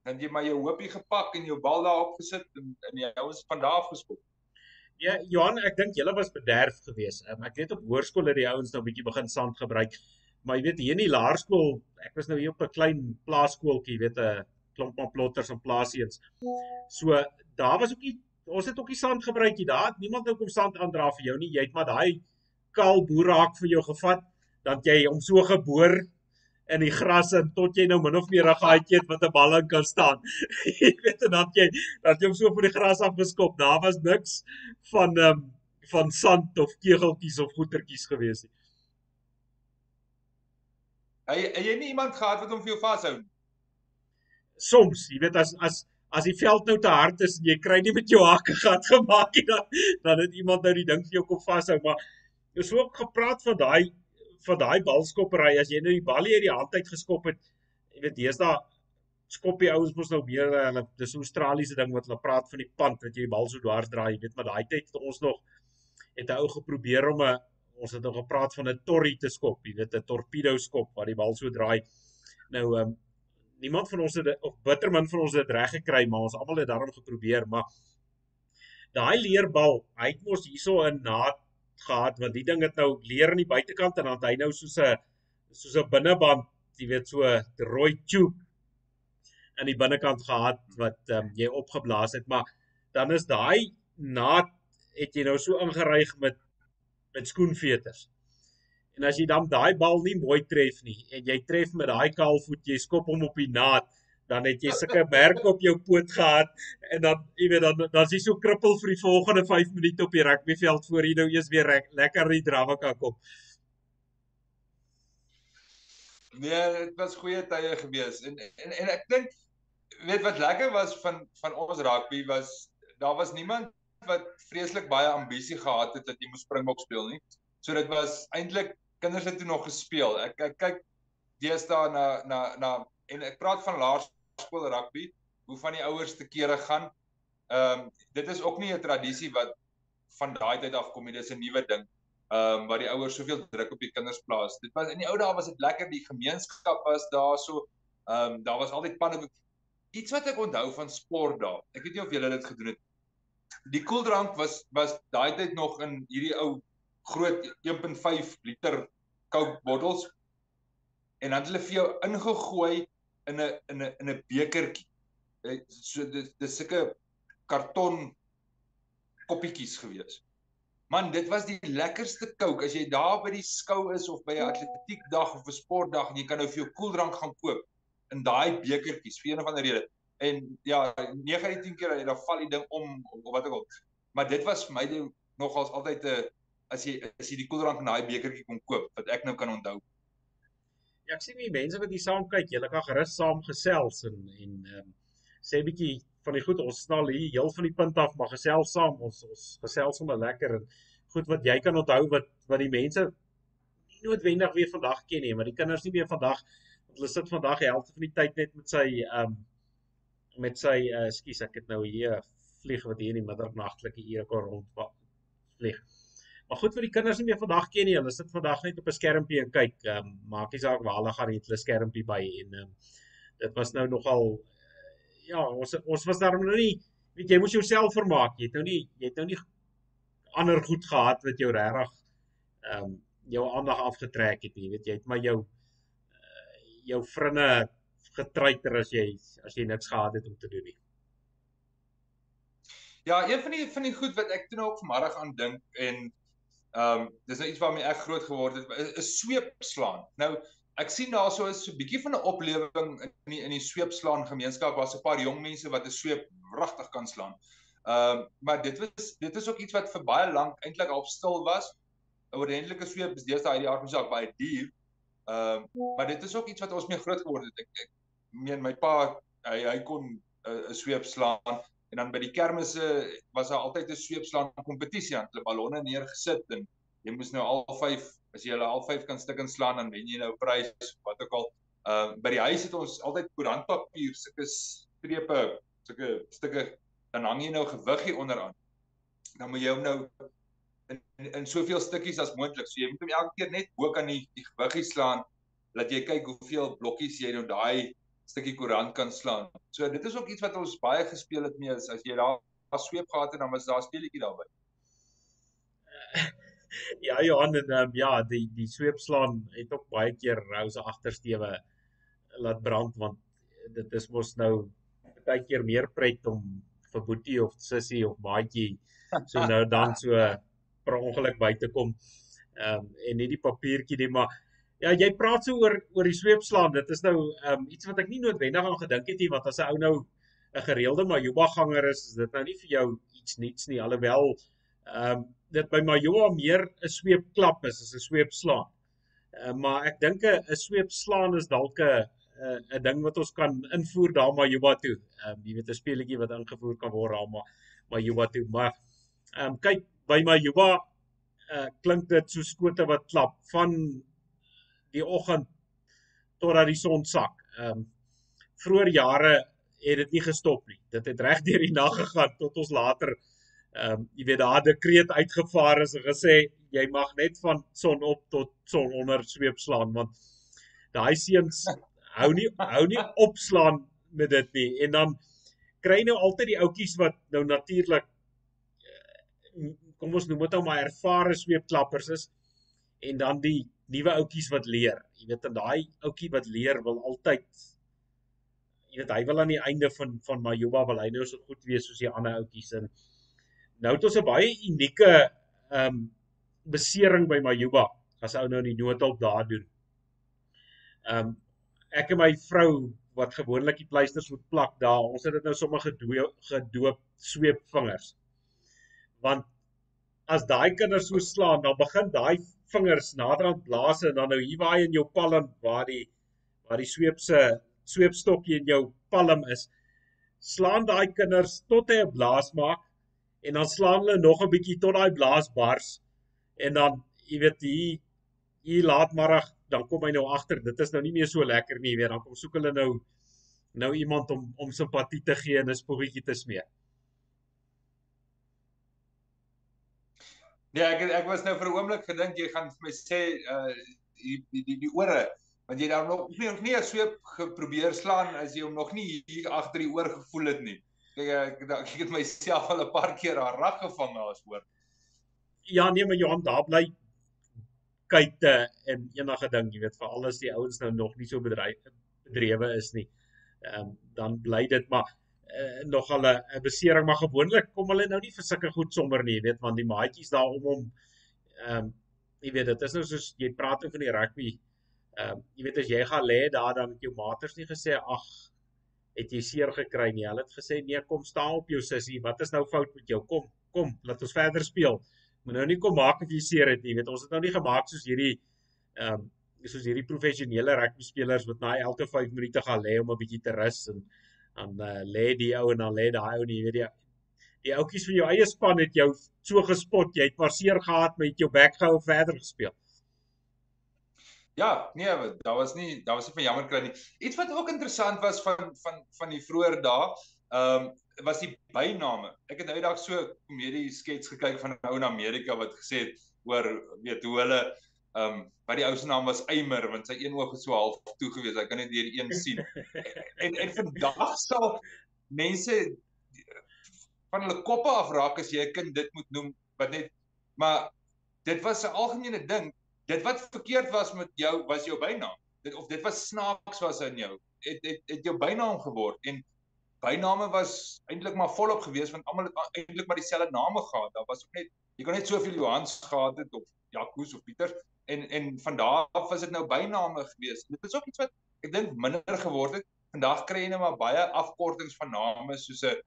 dan jy maar jou hoopie gepak en jou bal daar opgesit en en jy ouens van daar af geskop. Ja, Johan, ek dink julle was bederf geweest. Um, ek weet op hoërskool het die ouens nou 'n bietjie begin sand gebruik. Maar jy weet hier in die laerskool, ek was nou hier op 'n klein plaaskooltjie, weet 'n klomp van plotters en plaasieens. So daar was ook nie ons het ook nie sand gebruik nie. Daar het niemand nou kom sand aandra vir jou nie. Jy het maar daai kaal boerraak vir jou gevat, dan jy hom so geboor in die gras en tot jy nou min of meer 'n gaatjie het wat 'n bal in kan staan. jy weet en dan jy dat jy hom so van die gras af geskop. Daar was niks van ehm um, van sand of kegeltjies of goetertjies gewees nie. Hy het jy nie iemand gehad wat hom vir jou vashou nie. Soms, jy weet as as as die veld nou te hard is en jy kry nie met jou hakke gat gemaak nie dan dan het iemand nou die ding vir jou kom vashou, maar jy so ook gepraat van daai van daai balskoppery as jy nou die bal hier die hand uit geskop het jy weet deesdae skop die ouens mos nou meer hulle dis 'n Australiese ding wat hulle praat van die pand wat jy die bal so dwars draai jy weet maar daai tyd het ons nog het 'n ou geprobeer om 'n ons het nog gepraat van 'n torrie te skop jy weet 'n torpedo skop waar die bal so draai. Nou um, niemand van ons het of bittermin van ons het reg gekry maar ons almal het daarom geprobeer maar daai leerbal hy het mos hierso in na gehad want die ding het nou leer aan die buitekant en dan hy nou soos 'n soos 'n binneband, jy weet so 'n rooi tube aan die binnekant gehad wat um, jy opgeblaas het, maar dan is daai naad het jy nou so ingeryg met met skoenveters. En as jy dan daai bal nie mooi tref nie en jy tref met daai kaalvoet, jy skop hom op die naad dan het jy sulke merk op jou poot gehad en dan jy weet dan dan is jy so krippel vir die volgende 5 minute op die rugbyveld voor jy nou eers weer rek, lekker die drawe kan kom. Nee, dit was goeie tye gewees en en en ek dink weet wat lekker was van van ons rugby was daar was niemand wat vreeslik baie ambisie gehad het dat jy moes springbok speel nie. So dit was eintlik kinders het toe nog gespeel. Ek ek kyk deesdae na na na en ek praat van laers skool rugby, hoe van die ouers te kere gaan. Ehm um, dit is ook nie 'n tradisie wat van daai tyd af kom nie, dis 'n nuwe ding. Ehm um, waar die ouers soveel druk op die kinders plaas. Dit was in die ou dae was dit lekker die gemeenskap was daar so. Ehm um, daar was altyd panne iets wat ek onthou van sport daar. Ek weet nie of julle dit gedoen het. Die koeldrank was was daai tyd nog in hierdie ou groot 1.5 liter Coke bottels en dan het hulle vir jou ingegooi in 'n in 'n in 'n bekertjie. So dis dis sulke karton koppietjies gewees. Man, dit was die lekkerste Coke as jy daar by die skou is of by 'n atletiekdag of 'n sportdag en jy kan nou vir jou koeldrank gaan koop in daai bekertjies vir een of ander rede. En ja, 9 uit 10 keer dan val die ding om of wat ook al. Maar dit was vir my nogals altyd 'n as jy as jy die koeldrank in daai bekertjie kon koop wat ek nou kan onthou. Ja, ek sien die mense wat hier saam kyk, julle kan gerus saam gesels en en ehm um, sê bietjie van die goed ons snal hier heel van die punt af, maar gesels saam. Ons ons gesels sommer lekker en goed wat jy kan onthou wat wat die mense nie noodwendig weer vandag ken nie, maar die kinders nie meer vandag hulle sit vandag die helfte van die tyd net met sy ehm um, met sy uh skus ek het nou hier vlieg wat hier in die middernagtelike ure kon rond vlieg. Maar goed vir die kinders nie meer vandag ken nie. Hulle sit vandag net op 'n skermpie en kyk. Ehm um, maak nie saak waar hulle gaan net hulle skermpie by en ehm um, dit was nou nogal uh, ja, ons ons was daarom nou nie weet jy moes jouself vermaak. Jy het nou nie jy het nou nie ander goed gehad wat jou regtig ehm um, jou aandag afgetrek het nie. Weet jy het maar jou uh, jou vriende getreiter as jy as jy niks gehad het om te doen nie. Ja, een van die van die goed wat ek toe nou ook vanmiddag aan dink en Ehm um, dis nou iets waarmee ek groot geword het, is, is sweep slaan. Nou ek sien daarso is so 'n bietjie van 'n oplewing in die in die sweepslaan gemeenskap waar's 'n paar jong mense wat 'n sweep regtig kan slaan. Ehm uh, maar dit was dit is ook iets wat vir baie lank eintlik al stil was. 'n Ordentlike sweep is deesdae uit die aard van saak baie duur. Ehm uh, maar dit is ook iets wat ons mee groot geword het. Ek, ek meen my pa hy hy kon 'n uh, sweep slaan en dan by die kermisse was daar altyd 'n sweepslaan kompetisie aan. Hulle ballonne neergesit en jy moes nou al 5 as jy hulle al 5 kan stuk inslaan dan wen jy nou 'n prys wat ook al. Uh, by die huis het ons altyd koerantpapier, sulke strepe, sulke stukke dan hang jy nou gewiggie onderaan. Dan moet jy hom nou in in, in soveel stukkies as moontlik. So jy moet hom elke keer net bo kan die, die gewiggie slaan dat jy kyk hoeveel blokkies jy nou daai stukkie koerant kan slaan. So dit is ook iets wat ons baie gespeel het mee as as jy daar sweep gehad het dan was daar speletjie daarbey. ja Johan en um, ja die die sweepslaan het ook baie keer rou se agtersteewe laat brand want dit is mos nou baie keer meer pret om vir boetie of sussie of maatjie so nou dan so per ongeluk by te kom ehm um, en nie die papiertjie nie maar ja jy praat so oor oor die sweepslaan dit is nou ehm um, iets wat ek nie noodwendig aan gedink het nie want as 'n ou nou 'n gereelde Majuba ganger is, is dit nou nie vir jou iets niets nie alhoewel ehm um, dit by Majoa meer 'n sweep klap is as 'n sweep slaan. Uh, maar ek dink 'n sweep slaan is dalk 'n 'n ding wat ons kan invoer daar Majoa toe. Ehm um, jy weet 'n speletjie wat ingevoer kan word daar maar Majoa toe. Maar ehm um, kyk by Majoa uh, klink dit so skote wat klap van die oggend totdat die son sak. Ehm um, vroeër jare het dit nie gestop nie. Dit het reg deur die nag gegaan tot ons later ehm um, jy weet daar dekreet uitgevaar is en gesê jy mag net van son op tot son onder sweep slaan want daai seuns hou nie hou nie opslaan met dit nie en dan kry nou altyd die ouetjies wat nou natuurlik eh, kom ons noem dit nou maar ervare sweepklappers is en dan die nuwe ouetjies wat leer jy weet en daai ouetjie wat leer wil altyd jy weet hy wil aan die einde van van Majuba wil hy nou so goed wees soos die ander ouetjies en nou het ons 'n baie unieke ehm um, besering by Majuba as ou nou in die noodhulp daar doen. Ehm um, ek en my vrou wat gewoonlik die pleisters moet plak daar, ons het dit nou sommer gedoop gedoop sweepvingers. Want as daai kinders so slaan, dan begin daai vingers naderhand blaas en dan nou hier waar in jou palm waar die waar die sweep se sweepstokkie in jou palm is, slaan daai kinders tot hy 'n blaas maak en dan slaan hulle nog 'n bietjie tot daai blaas bars en dan jy weet hier hier laatmiddag dan kom hy nou agter dit is nou nie meer so lekker nie weer dan kom soek hulle nou nou iemand om om simpatie te gee en 'n spoggetjie te smee. Ja, ek ek was nou vir 'n oomblik gedink jy gaan vir my sê uh die die die, die ore want jy daar nog nie nog nie 'n sweep geprobeer slaan as jy hom nog nie hier agter die oor gevoel het nie. Kyk ek ek, ek het myself al 'n paar keer aan rag gevang as hoor. Ja nee, maar Johan, daar bly kyte en enige ding, jy weet, vir al is die ouens nou nog nie so bedryf bedrewe is nie. Ehm um, dan bly dit maar uh, nog al 'n besering maar gewoonlik kom hulle nou nie vir sulke goed sommer nie, jy weet, want die maatjies daar om hom ehm um, jy weet dit is nou soos jy praat oor van die rugby. Ehm um, jy weet as jy gaan lê daar dan met jou maters nie gesê ag het jy seer gekry nie. Hulle het gesê nee, kom staan op jou sussie. Wat is nou fout met jou? Kom, kom, laat ons verder speel. Moet nou nie kom maak of jy seer het nie. Weet ons het nou nie gemaak soos hierdie ehm um, soos hierdie professionele rugby spelers wat na elke 5 minute gaan lê om 'n bietjie te rus en dan uh, lê die ou en dan lê daai ou nie, weet jy. Die ouetjies van jou eie span het jou so gespot. Jy het maar seer gehad, maar jy het jou bek gehou verder gespeel. Ja, nee, daar was nie daar was nie van jammer kry nie. Iets wat ook interessant was van van van die vroeë dae, ehm um, was die byname. Ek het nou eendag so 'n komedie skets gekyk van 'n ou in Amerika wat gesê het oor weet hoe hulle ehm um, wat die ou se naam was Eimer want sy een oog is so half toe gewees. Hy kan net deur een sien. en en vandag sal mense van hulle koppe afraak as jy 'n kind dit moet noem wat net maar dit was 'n algemene ding dit wat verkeerd was met jou was jou bynaam. Dit of dit was snaaks was in jou. Het het het jou bynaam geword en byname was eintlik maar volop geweest want almal het eintlik maar dieselfde name gehad. Daar was ook net jy kon net soveel Johans gehad het of Jacques of Pieter en en van daar af was dit nou byname gewees. Dit is ook iets wat ek dink minder geword het. Vandag kry jy net maar baie afkortings van name soos 'n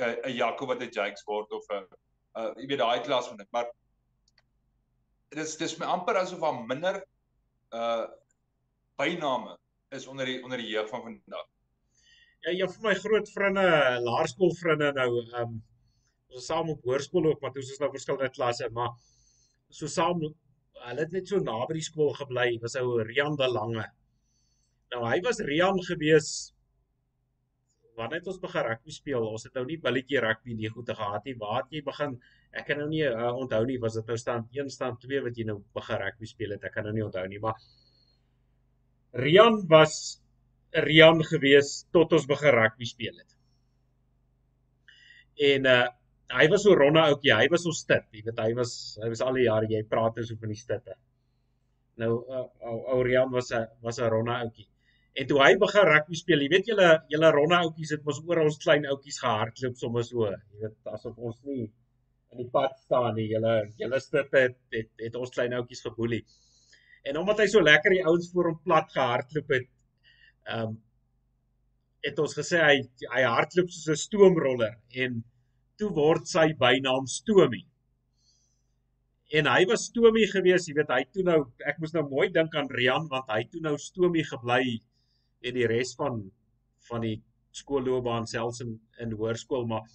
'n Jaco wat 'n Jakes word of 'n uh jy weet daai klas van dit. Maar dis dis my amper asof daar minder uh byname is onder die onder die jeug van vandag. Ja, ja vir my groot vriende, laerskoolvriende nou, ehm um, ons is saam op hoërskool ook, maar ons is nou verskillende klasse, maar so saam hulle het net so naby die skool gebly, was ou Rian de Lange. Nou hy was Rian gewees wanneer het ons begin rugby speel? Ons het nou nie billetjie rugby nie goed gehad nie. Waar het jy begin? Ek kan nou nie uh, onthou nie, was dit nou stand 1 stand 2 wat jy nou begin rugby speel het? Ek kan nou nie onthou nie, maar Rian was Rian gewees tot ons begin rugby speel het. En uh hy was so ronde ouetjie, hy was so stit, jy weet hy was hy was al die jare jy praat oor so van die stitte. Nou uh, ou Rian was 'n was 'n ronde ouetjie. En toe hy begin rugby speel, jy weet julle julle ronde ouetjies het mos oor ons klein ouetjies gehardloop sommer so, jy weet asof ons nie in die pad staan nie. Julle julle stitte het, het het ons klein ouetjies geboelie. En omdat hy so lekker die ouens voor hom plat gehardloop het, ehm um, het ons gesê hy hy hardloop soos 'n stoomroller en toe word sy bynaam Stomie. En hy was Stomie gewees, jy weet hy toe nou ek moes nou mooi dink aan Rian want hy toe nou Stomie gebly en die res van van die skoolloopbaan selfs in in hoërskool maar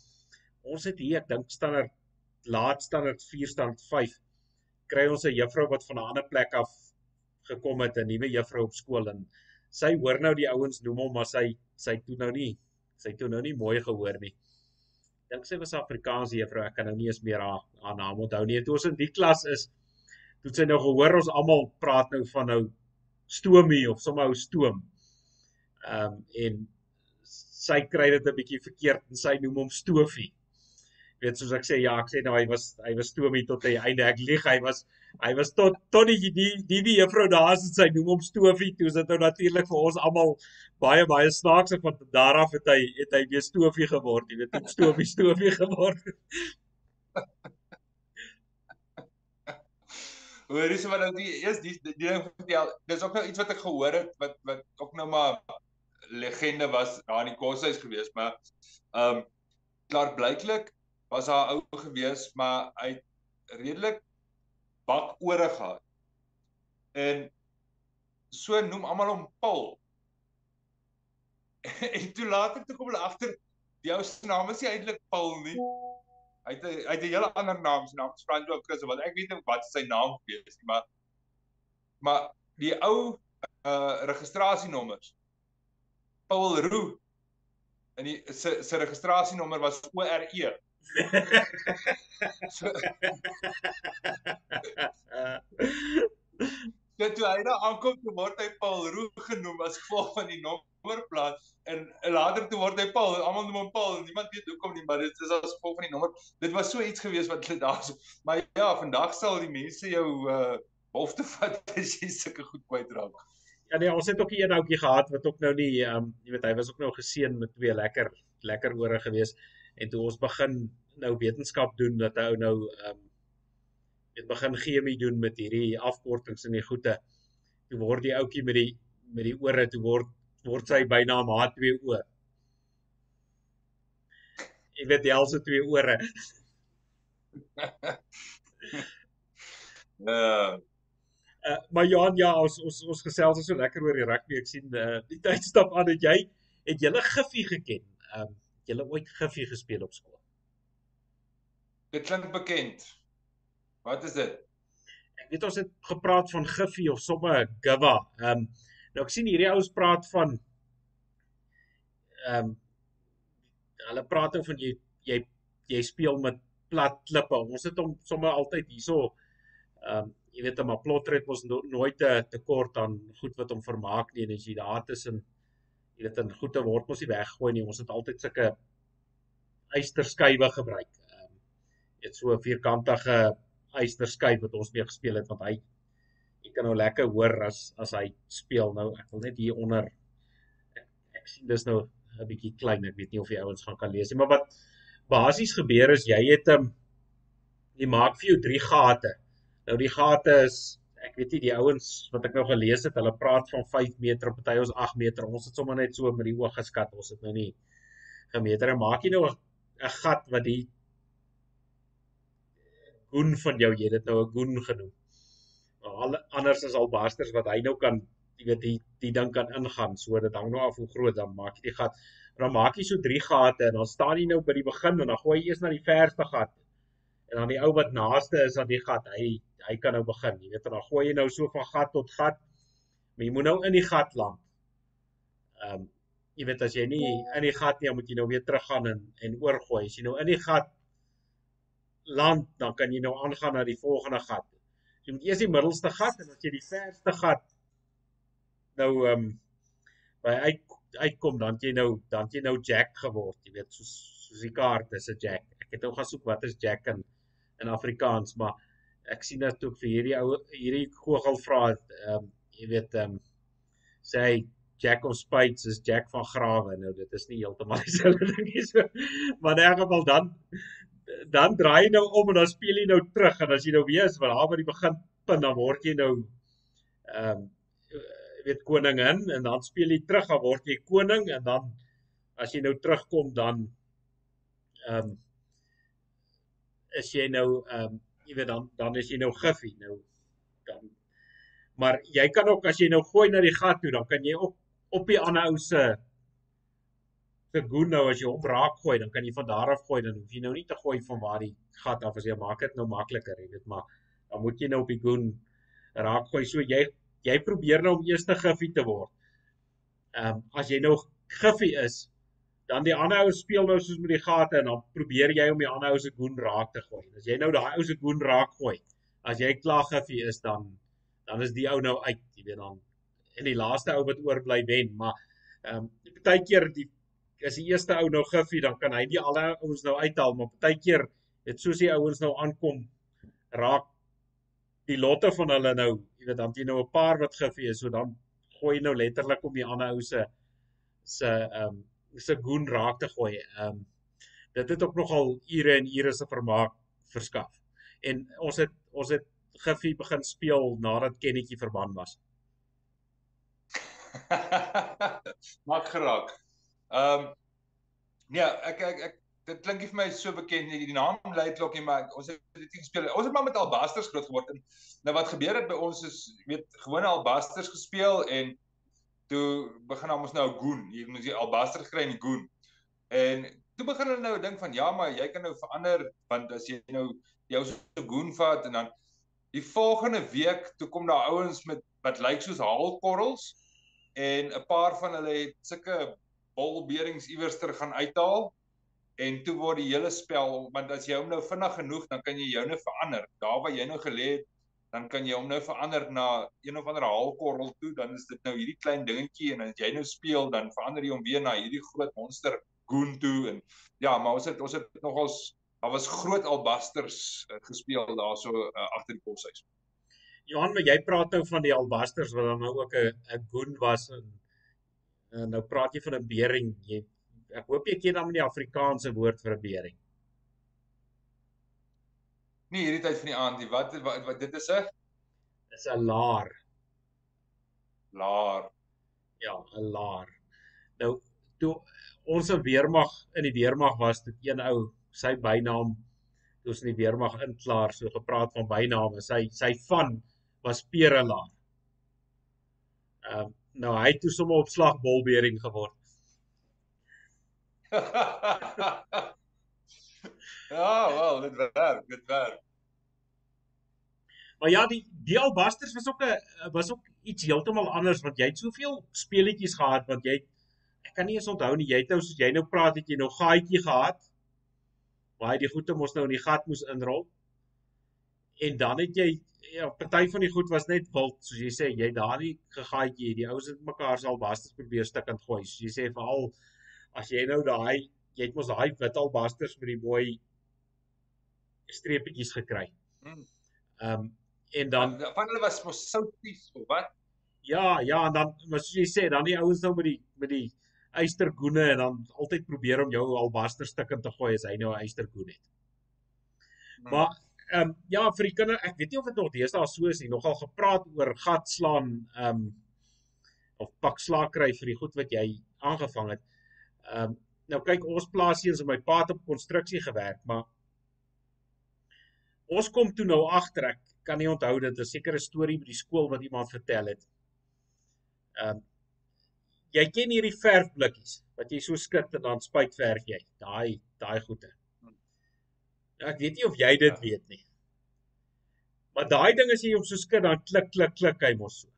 ons het hier ek dink standaard laat standaard 4 standaard 5 kry ons 'n juffrou wat van 'n ander plek af gekom het 'n nuwe juffrou op skool en sy hoor nou die ouens noem hom maar sy sy toe nou nie sy toe nou nie mooi gehoor nie dink sy was Afrikaanse juffrou ek kan nou nie eens meer haar haar naam onthou nie toe ons in die klas is toe sy nou gehoor ons almal praat nou van nou stoomie of sommer ou stoom Ehm um, en sy kry dit 'n bietjie verkeerd en sy noem hom Stofie. Weet soos ek sê ja, ek sê nou hy was hy was Stomie tot die einde. Ek lieg, hy was hy was tot tot die die die, die juffrou daar is sy noem hom Stofie. Toe is dit nou natuurlik vir ons almal baie baie snaaks van daar af het hy het hy weer Stofie geword. Jy weet, Stofie Stofie geword. Hoor, dis wat nou die eers die ding vertel. Dis ook nou iets wat ek gehoor het wat wat ook nou maar legende was daar in die koshuis gewees, maar ehm um, klaar blyklik was haar ou gewees, maar hy redelik bak ore gehad. En so noem almal hom Paul. en toe later toe kom hulle agter die ou se naam is nie eintlik Paul nie. Hy het hy het 'n hele ander naam, sy naam is Francois Chris, wat ek weet nie wat sy naam is nie, maar maar die ou uh registrasienommers Paul Roo. En die se se registrasienommer was ORE. Ja, toe hy daar aankom, toe word hy Paul Roo genoem as gevolg van die nommerplaat en later toe word hy Paul, almal noem hom Paul, niemand weet hoekom nie, maar dit is as gevolg van die nommer. Dit was so iets gewees wat hulle daar so. Maar ja, vandag sal die mense jou uh hof te vat as jy sulke goed kwytraak. Ja nee, ons het ook 'n een ouetjie gehad wat ook nou nie ehm um, jy weet hy was ook nou geseën met twee lekker lekker ore gewees en toe ons begin nou wetenskap doen dat hy nou ehm um, het begin chemie doen met hierdie afkortings en die goeie. Toe word die ouetjie met die met die ore toe word word sy bynaam H2O. Jy weet die helse twee ore. Ja. Uh, maar Johan, ja, ons ons ons gesels so lekker oor die rugby. Ek sien uh, die tyd stap aan dat jy het julle Giffie geken. Ehm um, julle ooit Giffie gespeel op skool. Dit klink bekend. Wat is dit? Ek weet ons het gepraat van Giffie of somme Giva. Ehm um, nou ek sien hierdie ouens praat van ehm um, hulle praat oor van jy jy jy speel met plat klippe. Ons het hom sommer altyd hierso ehm um, jy weet maar plotter het mos no, nooit te tekort aan goed wat hom vermaak nie en as jy daar tussen jy weet in goeie word mos nie weggooi nie ons het altyd sulke eysterskywe gebruik. Ehm um, dit so 'n vierkantige eysterskyf wat ons mee gespeel het want hy jy kan nou lekker hoor as as hy speel nou ek wil net hier onder ek, ek sien dis nou 'n bietjie klein ek weet nie of die ouens gaan kan lees nie maar wat basies gebeur is jy het 'n um, jy maak vir jou drie gate. Nou die gate is ek weet nie die ouens wat ek nou gelees het, hulle praat van 5 meter, party ons 8 meter. Ons het sommer net so met die oog geskat. Ons het nou nie gemeter en maak jy nou 'n gat wat die goen van jou, jy dit nou 'n goen genoem. Al anders as albasters wat hy nou kan, jy weet die die ding kan ingaan. So dit hang nou af hoe groot dan maak jy die gat. Dan maak jy so drie gate en dan staan jy nou by die begin en dan gooi jy eers na die verste gat en dan die ou wat naaste is aan die gat, hy hy kan nou begin. Jy weet, dan gooi jy nou so van gat tot gat. Maar jy moet nou in die gat land. Ehm um, jy weet as jy nie in die gat nie, moet jy nou weer teruggaan en en oorgooi. As jy nou in die gat land, dan kan jy nou aangaan na die volgende gat. Jy moet eers die middelste gat en as jy die verste gat nou ehm um, by uit uitkom dan jy nou dan jy nou jack geword, jy weet, soos soos die kaart is 'n jack. Ek het nou gaan soek wat is jack in in Afrikaans, maar ek sien dat ook vir hierdie ou hierdie gogel vra ehm um, jy weet ehm um, sê hy Jack of Spades is Jack van Grawe. Nou dit is nie heeltemal dieselfde ding nie so. Maar in elk geval dan dan draai jy nou om en dan speel jy nou terug en as jy nou weet wat daar by die begin punt dan word jy nou ehm um, weet koningin en dan speel jy terug dan word jy koning en dan as jy nou terugkom dan ehm um, is jy nou ehm um, jy weet dan dan is jy nou giffie nou. Dan maar jy kan ook as jy nou gooi na die gat toe dan kan jy ook op die ander ou se se goen nou as jy hom raak gooi dan kan jy van daar af gooi dan hoef jy nou nie te gooi van waar die gat af is jy maak dit nou makliker jy weet maar dan moet jy nou op die goen raak gooi. So jy jy probeer nou om eerste giffie te word. Ehm um, as jy nou giffie is dan die ander ou speel nou soos met die gate en dan probeer jy om die ander ou se goen raak te gooi. As jy nou daai ou se goen raak gooi, as jy klaar giffie is dan dan is die ou nou uit, jy weet dan en die laaste ou wat oorbly wen, maar ehm um, partykeer die as die eerste ou nou giffie dan kan hy die alle ouens nou uithaal, maar partykeer het soos die ouens nou aankom raak die lotte van hulle nou, jy weet dan jy nou 'n paar wat giffie is, so dan gooi jy nou letterlik om die ander ou se se ehm um, se goen raak te gooi. Ehm um, dit het ook nogal ure en ure se vermaak verskaf. En ons het ons het Giffy begin speel nadat Kennetjie verban was. Maak geraak. Ehm um, nee, ek ek ek dit klink vir my so bekend nie die naam lei klokkie maar ons het dit gespeel. Ons het maar met albasters groot geword en nou wat gebeur het by ons is weet gewone albasters gespeel en toe begin ons nou goon, jy moet jy albaster kry in die goon. En toe begin hulle nou dink van ja, maar jy kan nou verander want as jy nou jou so goon vat en dan die volgende week toe kom daar ouens met wat lyk soos haalkorrels en 'n paar van hulle het sulke bolberings iewers ter gaan uithaal en toe word die hele spel want as jy hom nou vinnig genoeg dan kan jy jou nou verander. Daar waar jy nou gelê het dan kan jy hom nou verander na een of ander haalkorrel toe, dan is dit nou hierdie klein dingetjie en as jy nou speel dan verander jy hom weer na hierdie groot monster goon toe en ja, maar ons het ons het nogals daar was groot albasters uh, gespeel daarso uh, agter die koshuis. Johan, maar jy praat nou van die albasters wat dan nou ook 'n 'n goon was en, en nou praat jy van 'n bering. Jy ek hoop jy ken dan die Afrikaanse woord vir 'n bering. Nie hierdie tyd van die aand nie. Wat, wat wat dit is 'n is 'n laar. Laar. Ja, 'n laar. Nou toe ons in weermag in die weermag was dit een ou sy bynaam toe ons in die weermag inklaar so gepraat van byname. Sy sy van was Perelaar. Ehm um, nou hy het toe sommer op slag bolbering geword. Ja, wel, dit werk, dit werk. Maar ja, die die albasters was ook 'n was ook iets heeltemal anders want jy het soveel speletjies gehad want jy ek kan nie eens onthou nie jy het nou soos jy nou praat het jy nou gaatjie gehad jy die goede mos nou in die gat moes inrol. En dan het jy ja, party van die goed was net wild soos jy sê jy daar nie gegaatjie die ouens het mekaar se albasters probeer stukkend gooi. Soos jy sê veral as jy nou daai jy het mos daai wit albasters met die mooi streepietjies gekry. Hmm. Ehm um, en dan ja, van hulle was mos souties of wat? Ja, ja, en dan maar soos jy sê, dan die ouens nou met die met die eystergoene en dan altyd probeer om jou albaster stukkend te gooi as hy nou 'n eystergoen het. Hmm. Maar ehm um, ja, vir die kinders, ek weet nie of dit nog deesdae so is nie, nogal gepraat oor gat slaan ehm um, of pak slaag kry vir die goed wat jy aangevang het. Ehm um, nou kyk ons plaas eens in my pa het op konstruksie gewerk, maar ons kom toe nou agter ek kan nie onthou dit 'n sekere storie by die skool wat iemand vertel het. Ehm um, jy ken hierdie verfblikkies wat jy so skud en dan spuitverf jy. Daai daai goede. Ja, ek weet nie of jy dit ja. weet nie. Maar daai ding as jy hom so skud dan klik klik klik hy mos so.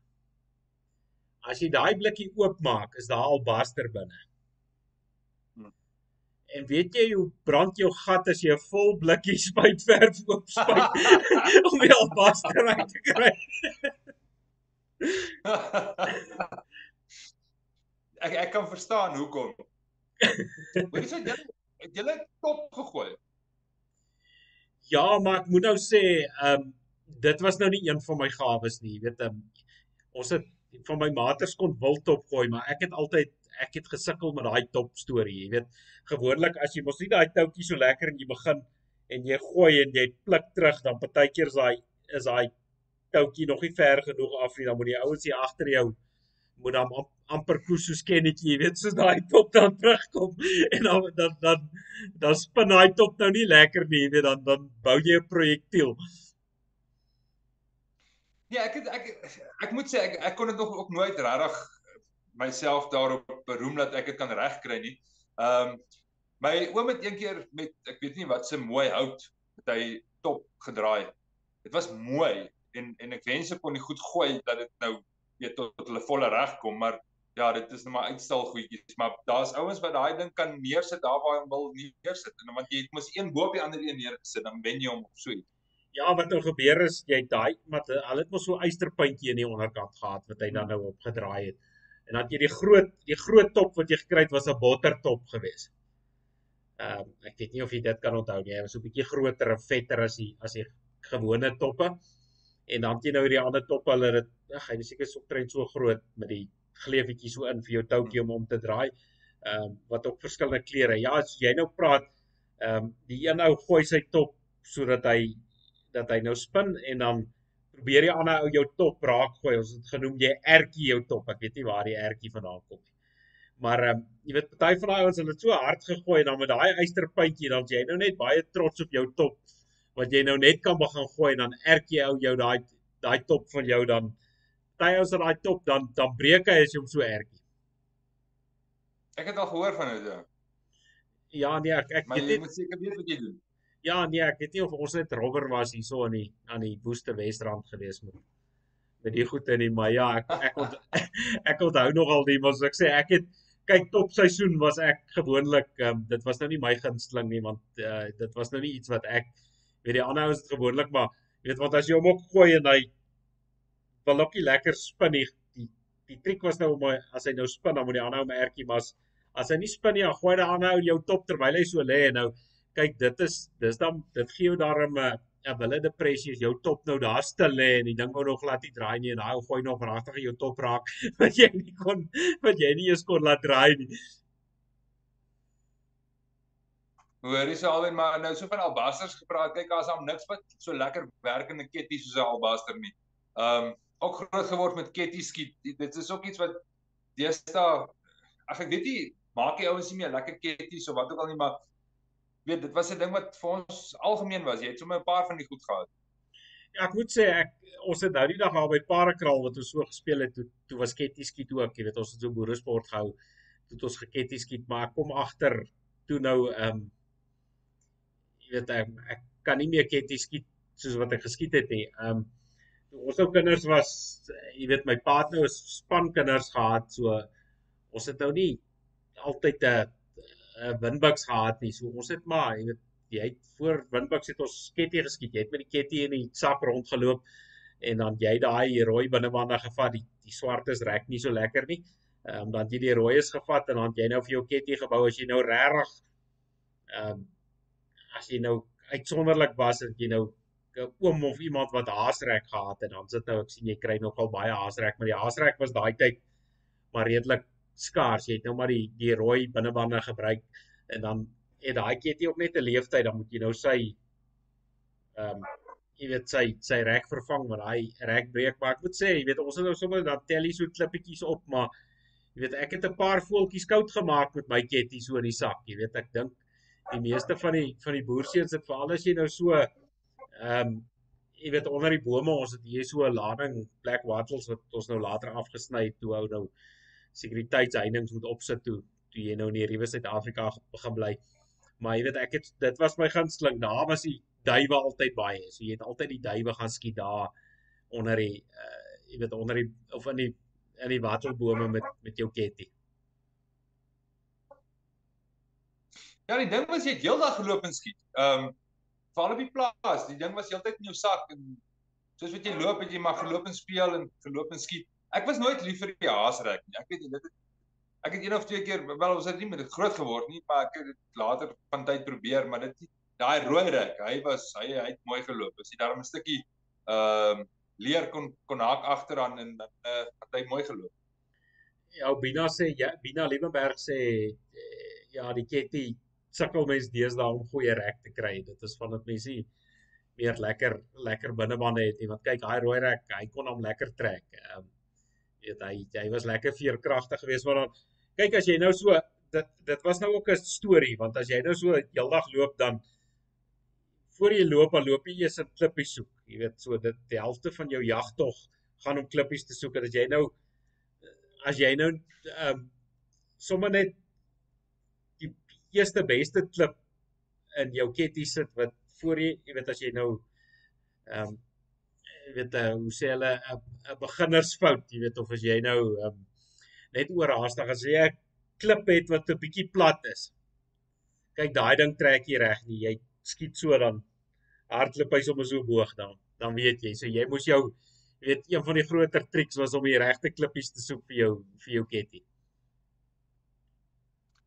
As jy daai blikkie oopmaak, is daar al baster binne. En weet jy hoe brand jou gat as jy 'n vol blikkie spuitverf oopspuit om die albaster uit te kry? ek ek kan verstaan hoekom. Hoor jy sê jy het jy net top gegooi. Ja, maar ek moet nou sê, ehm um, dit was nou nie een van my gawes nie, jy weet, um, ons het van my maters kon wildtop gooi, maar ek het altyd ek het gesukkel met daai top storie, jy weet. Gewoonlik as jy mos nie daai toutjie so lekker en jy begin en jy gooi en jy pluk terug, dan partykeer is daai is daai toutjie nog nie ver genoeg af nie, dan moet die ouens hier agter jou moet dan amper koes soos kennetjie, jy weet, soos daai top dan terugkom en dan dan dan dan spin daai top nou nie lekker nie, jy weet, dan dan bou jy 'n projektiel. Ja, ek het, ek ek moet sê ek ek kon dit nog ook nooit regtig myself daarop beroem dat ek dit kan regkry nie. Ehm um, my oom het eendag met ek weet nie wat se mooi hout met hy top gedraai. Dit was mooi en en ek wens ek kon die goed gooi dat dit nou weet tot, tot hulle volle reg kom, maar ja, dit is net maar uitstel goedjies, maar daar's ouens wat daai ding kan neersit daar waar hy wil neersit en want jy het mos een bo op die ander een neergesit, dan wen jy hom of so iets. Ja, wat nou gebeur is jy daai maar hulle het mos so eysterpuntjie in die onderkant gehad wat hy dan nou opgedraai het. En dan jy die groot die groot top wat jy gekry het was 'n bottertop geweest. Ehm um, ek weet nie of jy dit kan onthou nie. Hy was so 'n bietjie groter en vetter as die as die gewone toppe. En dan jy nou die ander toppe, hulle het ag, hy is seker so trend so groot met die gleefietjie so in vir jou toutjie om hom te draai. Ehm um, wat ook verskillende kleure. Ja, as jy nou praat, ehm um, die een ou gooi sy top sodat hy dat hy nou spin en dan probeer die ander ou jou top raak gooi. Ons het genoem jy ertjie jou top. Ek weet nie waar die ertjie vandaan kom nie. Maar ehm um, jy weet party van daai ouens hulle het so hard gegooi en dan met daai eysterpuntjie dan jy nou net baie trots op jou top wat jy nou net kan begin gooi en dan ertjie ou jou daai daai top van jou dan party ouens aan daai top dan dan breek hy as jy hom so ertjie. Ek het al gehoor van dit ja. Ja nee ek ek maar jy moet seker weet wat jy doen. Ja nee ek weet nie of ons net robber was hierso aan die aan die Woeste Wesrand gewees moet met die goede nie maar ja ek ek ont, ek onthou nogal die mos ek sê ek het kyk top seisoen was ek gewoonlik um, dit was nou nie my gunsteling nie want uh, dit was nou nie iets wat ek weet die ander ouens gewoonlik maar weet wat as jy hom ook gooi en hy wil ook nie lekker spin nie. Die die triek was nou om hy as hy nou spin dan moet die ander ou merkie maar as, as hy nie spin nie, dan gooi die ander ou jou top terwyl hy so lê en nou kyk dit is dis dan dit gee jou daarom 'n uh, 'n wille depressie as jou top nou daar stil lê en die ding wou nog laat nie draai nie en daai gooi nog regtig jou top raak wat jy nie kon wat jy nie eens kon laat draai nie. Hoor, dis alwen maar nou so van albasters gepraat. Kyk, as hom niks wat so lekker werkende ketties soos 'n albaster nie. Ehm um, ook groot geword met ketty skiet. Dit is ook iets wat deesdae ek weet nie maak die ouens nie meer lekker ketties of wat ook al nie, maar weet dit was 'n ding wat vir ons algemeen was. Jy het sommer 'n paar van die goed gehad. Ja, ek moet sê ek ons het nou die dag al by Parakraal wat ons so gespeel het toe toe was ketty skiet ook, jy weet ons het so boere sport gehou. Toe ons geketty skiet, maar ek kom agter toe nou ehm um, jy weet ek, ek kan nie meer ketty skiet soos wat ek geskiet het nie. Ehm um, ons ou kinders was jy weet my pa het nou span kinders gehad so ons het nou nie altyd 'n 'n windbuks gehad nie. So ons het maar jy weet jy het voor windbuks het ons ketty geskiet. Jy het met die ketty in die sak rondgeloop en dan jy daai rooi binnewande gevat. Die die swartes rek nie so lekker nie. Ehm um, dan jy die rooies gevat en dan jy nou vir jou ketty gebou as jy nou regtig ehm um, as jy nou uitsonderlik was en jy nou 'n oom of iemand wat haasrek gehad het, dan sit nou ek sien jy kry nogal baie haasrek, maar die haasrek was daai tyd maar redelik skaars. Jy het nou maar die die rooi binnebande gebruik en dan het daai ketty ook net 'n leeftyd, dan moet jy nou sy ehm um, jy weet sy sy rek vervang want hy rek breek maar ek moet sê jy weet ons het nou sommer dan tel jy so klippietjies op maar jy weet ek het 'n paar voeltjies koud gemaak met my ketty so in die sak jy weet ek dink die meeste van die van die boerseuns het veral as jy nou so ehm um, jy weet onder die bome ons het hier so 'n lading black wattles wat ons nou later afgesny het toe hou nou sekuriteitsheininge moet opsit toe toe jy nou in die Riewe Suid-Afrika begin bly. Maar jy weet ek het dit was my gunsteling. Daar was die duwe altyd baie. So jy het altyd die duwe gaan skiet daar onder die uh, jy weet onder die of in die in die wattelbome met met jou ketty. Ja, die ding was jy het heeldag geloop en skiet. Ehm um, veral op die plaas, die ding was heeltyd in jou sak en soos wat jy loop het jy maar geloop en speel en geloop en skiet. Ek was nooit lief vir die haasrek nie. Ek weet jy dit het, ek het een of twee keer wel ons het nie met dit groot geword nie, maar ek het dit later van tyd probeer, maar dit daai rooi rek, hy was hy hy het mooi geloop. As jy daar 'n stukkie ehm um, leer kon kon haak agteraan en dan uh, het hy mooi geloop. Ja, Bina sê ja, Bina Liebenberg sê eh, ja, die ketty sukkel mense deesdae om goeie rek te kry. Dit is van dit mense meer lekker lekker binnebande het nie. Want kyk, daai rooi rek, hy kon hom lekker trek. Ehm um, weet hy hy was lekker veerkragtig geweest maar dan kyk as jy nou so dit dit was nou ook 'n storie want as jy nou so heeldag loop dan voor jy loop dan loop jy eers 'n klippie soek. Jy weet so dit die helfte van jou jagtog gaan om klippies te soek en as jy nou as jy nou ehm um, sommer net eerste beste klip in jou ketty sit wat voor jy, jy weet as jy nou ehm um, weet uh, hoe sê hulle 'n beginnersfout, jy weet of as jy nou um, net oorhaastig as jy 'n klip het wat 'n bietjie plat is. Kyk, daai ding trek jy reg nie. Jy skiet so dan hardloop hy sommer so boog dan. Dan weet jy, so jy moes jou jy weet een van die groter triks was om die regte klippies te soek vir jou vir jou ketty.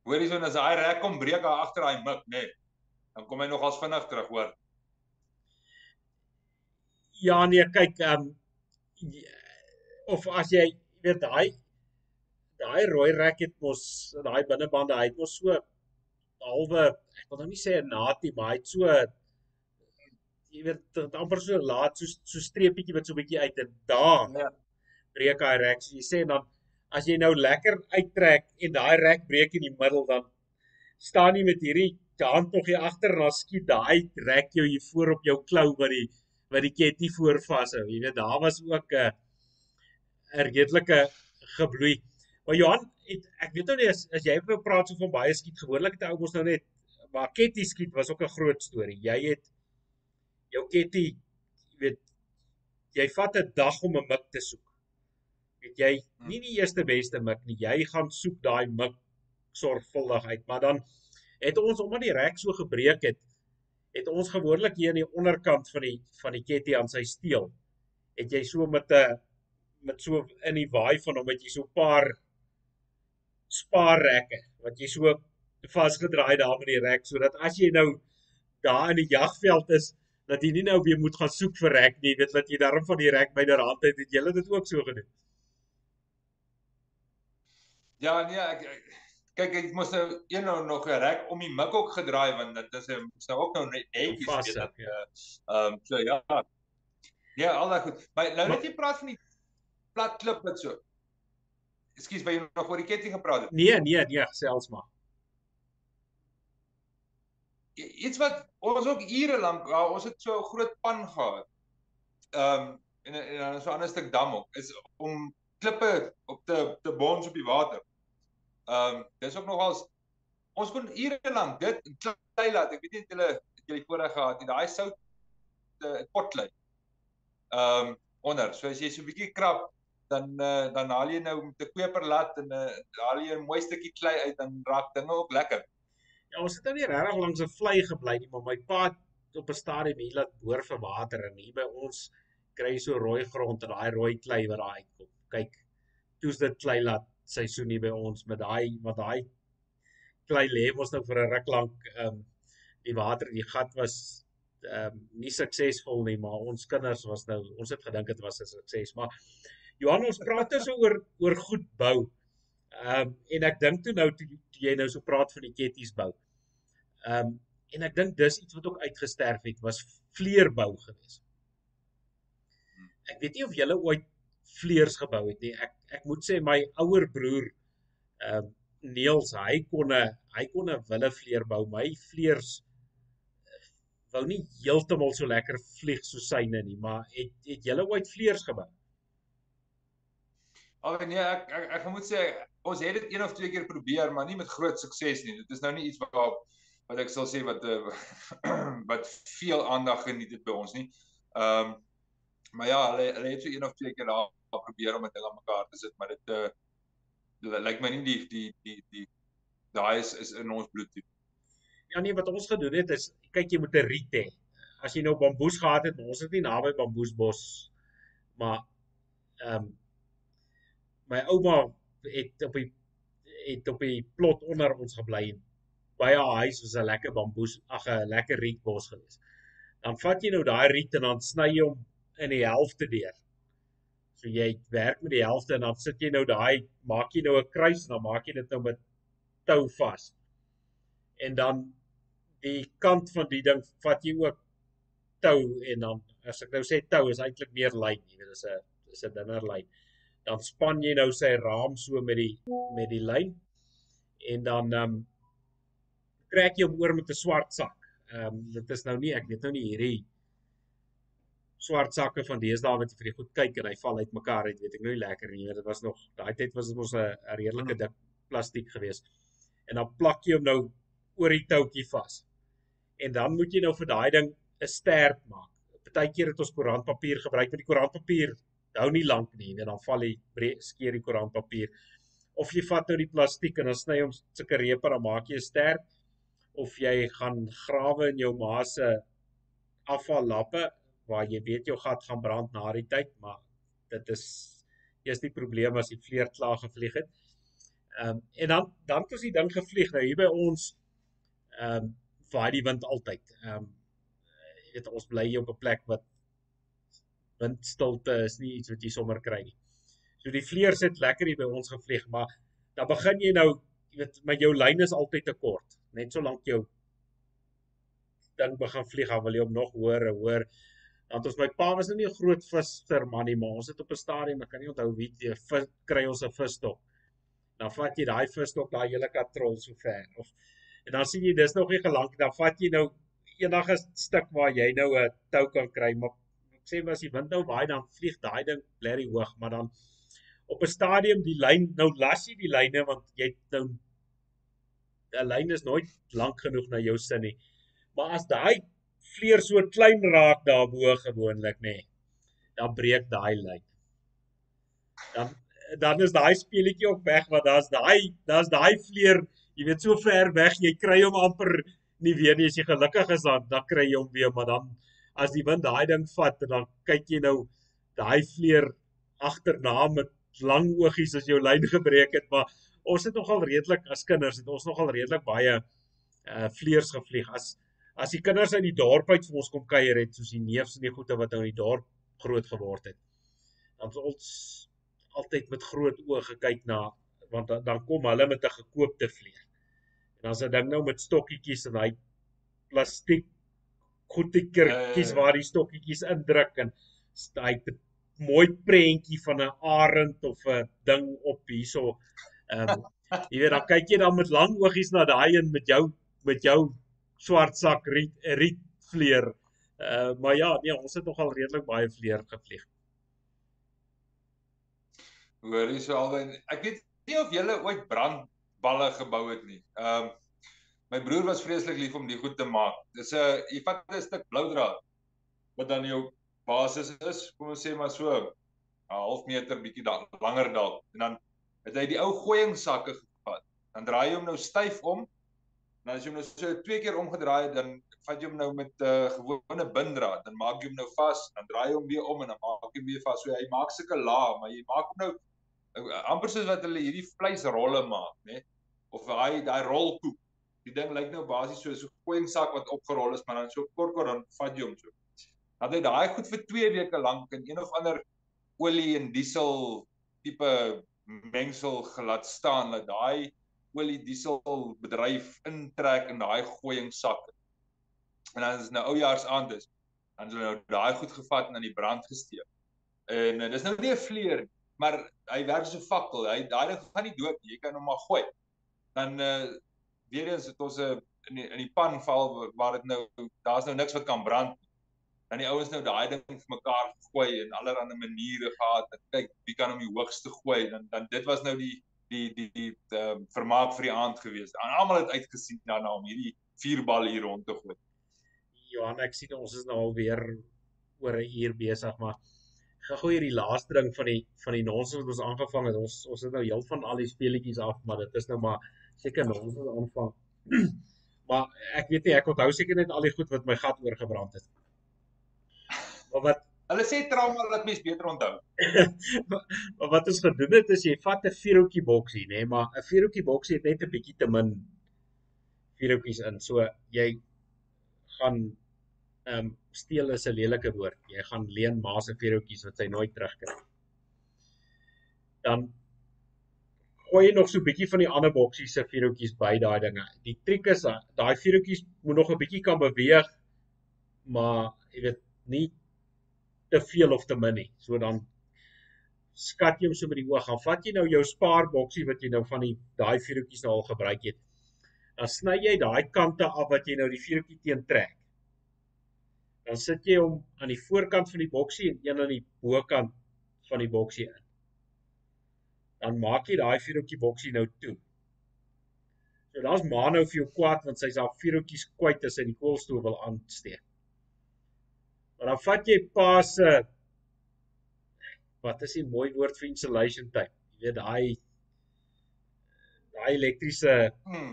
Hoorie so as hy rek kom breek agter daai mik, nê. Nee, dan kom hy nog as vinnig terug, hoor. Ja nee, kyk, ehm um, of as jy weet daai daai rooi rek het mos daai binnebande, hy het mos so halwe ek wil nou nie sê 'n natie, maar hy het so jy weet dit amper so laat so so streepietjie wat so 'n bietjie uit en daar. Ja. Breek hy rek, so jy sê dan as jy nou lekker uittrek en daai rek breek in die middel dan staan jy met hierdie hand nog hier agter en dan skiet daai rek jou hier voor op jou klou wat die wat die ketty voor vashou. Jy weet daar was ook 'n 'n redelike gebloei. Maar Johan, het, ek weet nou nie as, as jy wou praat so van baie skiet gewoonlik het ou mos nou net maar ketty skiet was ook 'n groot storie. Jy het jou ketty jy weet jy vat 'n dag om 'n mik te soek het jy nie die eerste beste mik nie. Jy gaan soek daai mik sorgvuldig uit, maar dan het ons omdat die rek so gebreek het, het ons gewoonlik hier aan die onderkant van die van die ketty aan sy steel. Het jy so met 'n met so in die waai van hom het jy so 'n paar spaarrekke wat jy so vasgedraai daar met die rek sodat as jy nou daar in die jagveld is dat jy nie nou weer moet gaan soek vir rek nie, weet dat jy daarom van die rek byderhand het, het jy dit ook so gedoen. Ja, nee, ek, ek kyk ek moes nou een nou nog 'n rek om die mik ook gedraai want dit is moes nou ook nou netjies weet dat ja. Ehm so ja. Ja, al daai goed. Maar nou net jy praat van die plat klip wat so. Ekskuus, by jy nog oor die ketting gepraat het? Nee, nee, nee, selfs maar. Iets wat ons ook ure lank, ja, ons het so 'n groot pan gehad. Ehm um, en en dan so 'n ander stuk dam ook is om klippe op te te bons op die water. Ehm um, dis ook nogals ons kon ure lank dit klei laat. Ek weet nie julle het julle voorreg gehad nie. Daai sout te potlei. Ehm um, onder. So as jy so 'n bietjie krap dan uh, dan haal jy nou met 'n kweperlat en 'n uh, haal jy 'n mooi stukkie klei uit dan raak dinge ook lekker. Ja, ons het nou nie regtig langs 'n vlei gebly nie, maar my pa op 'n stadium hier laat boor vir water en hier by ons kry jy so rooi grond en daai rooi klei wat daar uitkom. Kyk, toets dit klei laat seisoen hier by ons met daai wat daai klei lê mos nou vir 'n ruk lank ehm um, die water die gat was ehm um, nie suksesvol nie maar ons kinders was nou ons het gedink dit was 'n sukses maar Johan ons praat dus oor oor goed bou. Ehm um, en ek dink toe nou toe, toe jy nou so praat van die ketties bou. Ehm um, en ek dink dis iets wat ook uitgesterf het was vleerbou gewees. Ek weet nie of julle ooit vleers gebou het nie. Ek ek moet sê my ouer broer ehm uh, Niels, hy kon 'n hy kon 'n wille vleer bou. My vleers wou nie heeltemal so lekker vlieg so syne nie, maar het het julle ooit vleers gebou? Al nee, ek ek, ek moet sê ons het dit een of twee keer probeer, maar nie met groot sukses nie. Dit is nou nie iets wat wat ek sal sê wat uh, wat veel aandag geniet het by ons nie. Ehm um, maar ja, hulle hulle het so een of twee keer daar probeer om dit aan mekaar te sit, maar dit uh lyk like my nie die die die die daai is is in ons bloed toe. Ja nee, wat ons gedoen het is kyk jy moet 'n riet hê. As jy nou bamboes gehad het, ons het nie naby bamboesbos maar ehm um, my ouma het op die het op die plot onder ons gebly en by haar huis was 'n lekker bamboes ag 'n lekker rietbos gewees. Dan vat jy nou daai riet en dan sny jy hom in die helfte deur. So jy werk met die helfte en dan sit jy nou daai maak jy nou 'n kruis en dan maak jy dit nou met tou vas. En dan die kant van die ding vat jy ook tou en dan as ek nou sê tou is eintlik meer lyn, jy weet dit is 'n is 'n dunner lyn. Dan span jy nou sy raam so met die met die lyn en dan ehm um, trek jy hom oor met 'n swart sak. Ehm um, dit is nou nie ek weet nou nie hierdie swart sakke van deesdae wat jy vir die goed kyk en hy val uitmekaar uit, weet ek nou nie lekker nie. Dit was nog daai tyd was dit mos 'n redelike dik plastiek geweest. En dan plak jy hom nou oor die toutjie vas. En dan moet jy nou vir daai ding 'n stert maak. Partykeer het ons koerantpapier gebruik, maar die koerantpapier hou nie lank nie, en dan val hy skeer die koerantpapier. Of jy vat nou die plastiek en dan sny hom sulke repe en dan maak jy 'n stert of jy gaan grawe in jou ma se afvallappe waar jy weet jou gat gaan brand na die tyd, maar dit is eers die probleem as die vleer klaar gevlieg het. Ehm um, en dan dan het ons die ding gevlieg nou hier by ons ehm um, vaai die wind altyd. Ehm um, jy weet ons bly hier op 'n plek wat windstilte is nie iets wat jy sommer kry nie. So die vleer sit lekker hier by ons gevlieg, maar dan begin jy nou jy weet met jou lyn is altyd te kort net solank jou ding begin vlieg, dan wil jy hom nog hoor en hoor. Want ons my pa was nou nie 'n groot visser man nie, maar ons het op 'n stadium, ek kan nie onthou wie vis kry ons 'n visstok. Dan vat jy daai visstok daai hele katrol so ver of en dan sien jy dis nog nie gelank dan vat jy nou enige stuk waar jy nou 'n tou kan kry, maar ek sê as die wind nou waai dan vlieg daai ding blerry hoog, maar dan op 'n stadium die lyn nou las jy die lyne want jy nou 'n lyn is nooit lank genoeg na jou sin nie. Maar as daai vleer so klein raak daarbo gewoonlik nê, nee, dan breek daai lyn. Dan dan is daai speletjie ook weg want daar's daai daar's daai vleer, jy weet so ver weg, jy kry hom amper nie weer nie. As jy gelukkig is dan dan kry jy hom weer, maar dan as die wind daai ding vat en dan kyk jy nou daai vleer agterna met lang oogies as jou lyn gebreek het, maar ons het nogal redelik as kinders het ons nogal redelik baie uh vleers gevlieg. As as die kinders uit die dorp uit vir ons kom kuier het soos die neefs en die goeie wat nou in die dorp groot geword het dan ons altyd met groot oë gekyk na want dan, dan kom hulle met 'n gekoopte vleer en dan se ding nou met stokkietjies en hy plastiek goediekertjies uh, waar die stokkietjies indruk en hy het 'n mooi prentjie van 'n arend of 'n ding op hierso. Ehm um, jy weet dan kyk jy dan met lang oogies na daai een met jou met jou swart sak riet riet vleer. Uh maar ja, nee, ons het nogal redelik baie vleer gevlieg. Hoor jy so albei ek weet nie of jy ooit brandballe gebou het nie. Ehm um, my broer was vreeslik lief om die goed te maak. Dis 'n jy vat 'n stuk blou draad wat dan jou basis is, kom ons sê maar so 'n half meter bietjie langer dalk en dan het hy die ou gooiingsakke gevat. Dan draai jy hom nou styf om. Dan as jy hom nou so twee keer omgedraai het, dan vat jy hom nou met 'n uh, gewone binddraad, dan maak jy hom nou vas, dan draai jy hom weer om en dan maak jy hom weer vas. So hy maak sulke laag, maar jy maak hom nou uh, amper soos wat hulle hierdie vleisrolle maak, né? Of daai daai rolkoek. Die ding lyk nou basies so so 'n gooiingsak wat opgerol is, maar dan so kort kort dan vat jy hom so. Dan het daai goed vir 2 weke lank in een of ander olie en diesel tipe mengsel gelaat staan dat daai olie diesel bedryf intrek in daai gooiingsakke. En dan is nou oujaars aand is. Dan het hulle nou daai goed gevat en aan die brand gesteek. En uh, dis nou nie 'n vleer maar hy werk so fakkel. Hy daai ding gaan nie dood nie. Jy kan hom maar gooi. Dan uh weer eens het ons 'n uh, in die, in die pan val waar dit nou daar's nou niks wat kan brand nie. Dan die ouens nou daai ding vir mekaar gooi en allerlei maniere gehad. Kyk, wie kan hom die hoogste gooi? Dan dan dit was nou die die die die uh, vermaak vir die aand gewees. En almal het uitgesien daarna om hierdie vier bal hier rond te gooi. Johan, ek sien ons is nou al weer oor 'n uur besig, maar gegooi hierdie laaste ding van die van die nonsens wat ons aangevang het. Ons ons het nou heel van al die speletjies af, maar dit is nou maar seker nonsens aanvang. maar ek weet nie, ek onthou seker net al die goed wat my gat oorgebrand het. Maar wat hulle sê trauma laat mens beter onthou. maar wat ons gedoen het is jy vat 'n vierhoekie boksie, nê, nee, maar 'n vierhoekie boksie het net 'n bietjie te min vierhoekies in. So jy gaan ehm um, steel is 'n lelike woord. Jy gaan leen ma se veertjies wat sy nooit terugkry. Dan gooi jy nog so 'n bietjie van die ander boksies se veertjies by daai dinge. Die triek is daai veertjies moet nog 'n bietjie kan beweeg, maar jy weet nie te veel of te min nie. So dan skat jy hom so met die oog. Dan vat jy nou jou spaarboksie wat jy nou van die daai veertjies nou al gebruik het. Dan sny jy daai kante af wat jy nou die veertjie teen trek dan sit jy hom aan die voorkant van die boksie en een aan die bokant van die boksie in. Dan maak jy daai vierhoekie boksie nou toe. So daar's ma nou vir jou kwaad want sy's al vierhoekies kwyt as hy die koolstoof wil aansteek. Maar dan vat jy pa se wat is die mooi woord vir insulation tape? Jy weet daai daai elektriese hmm.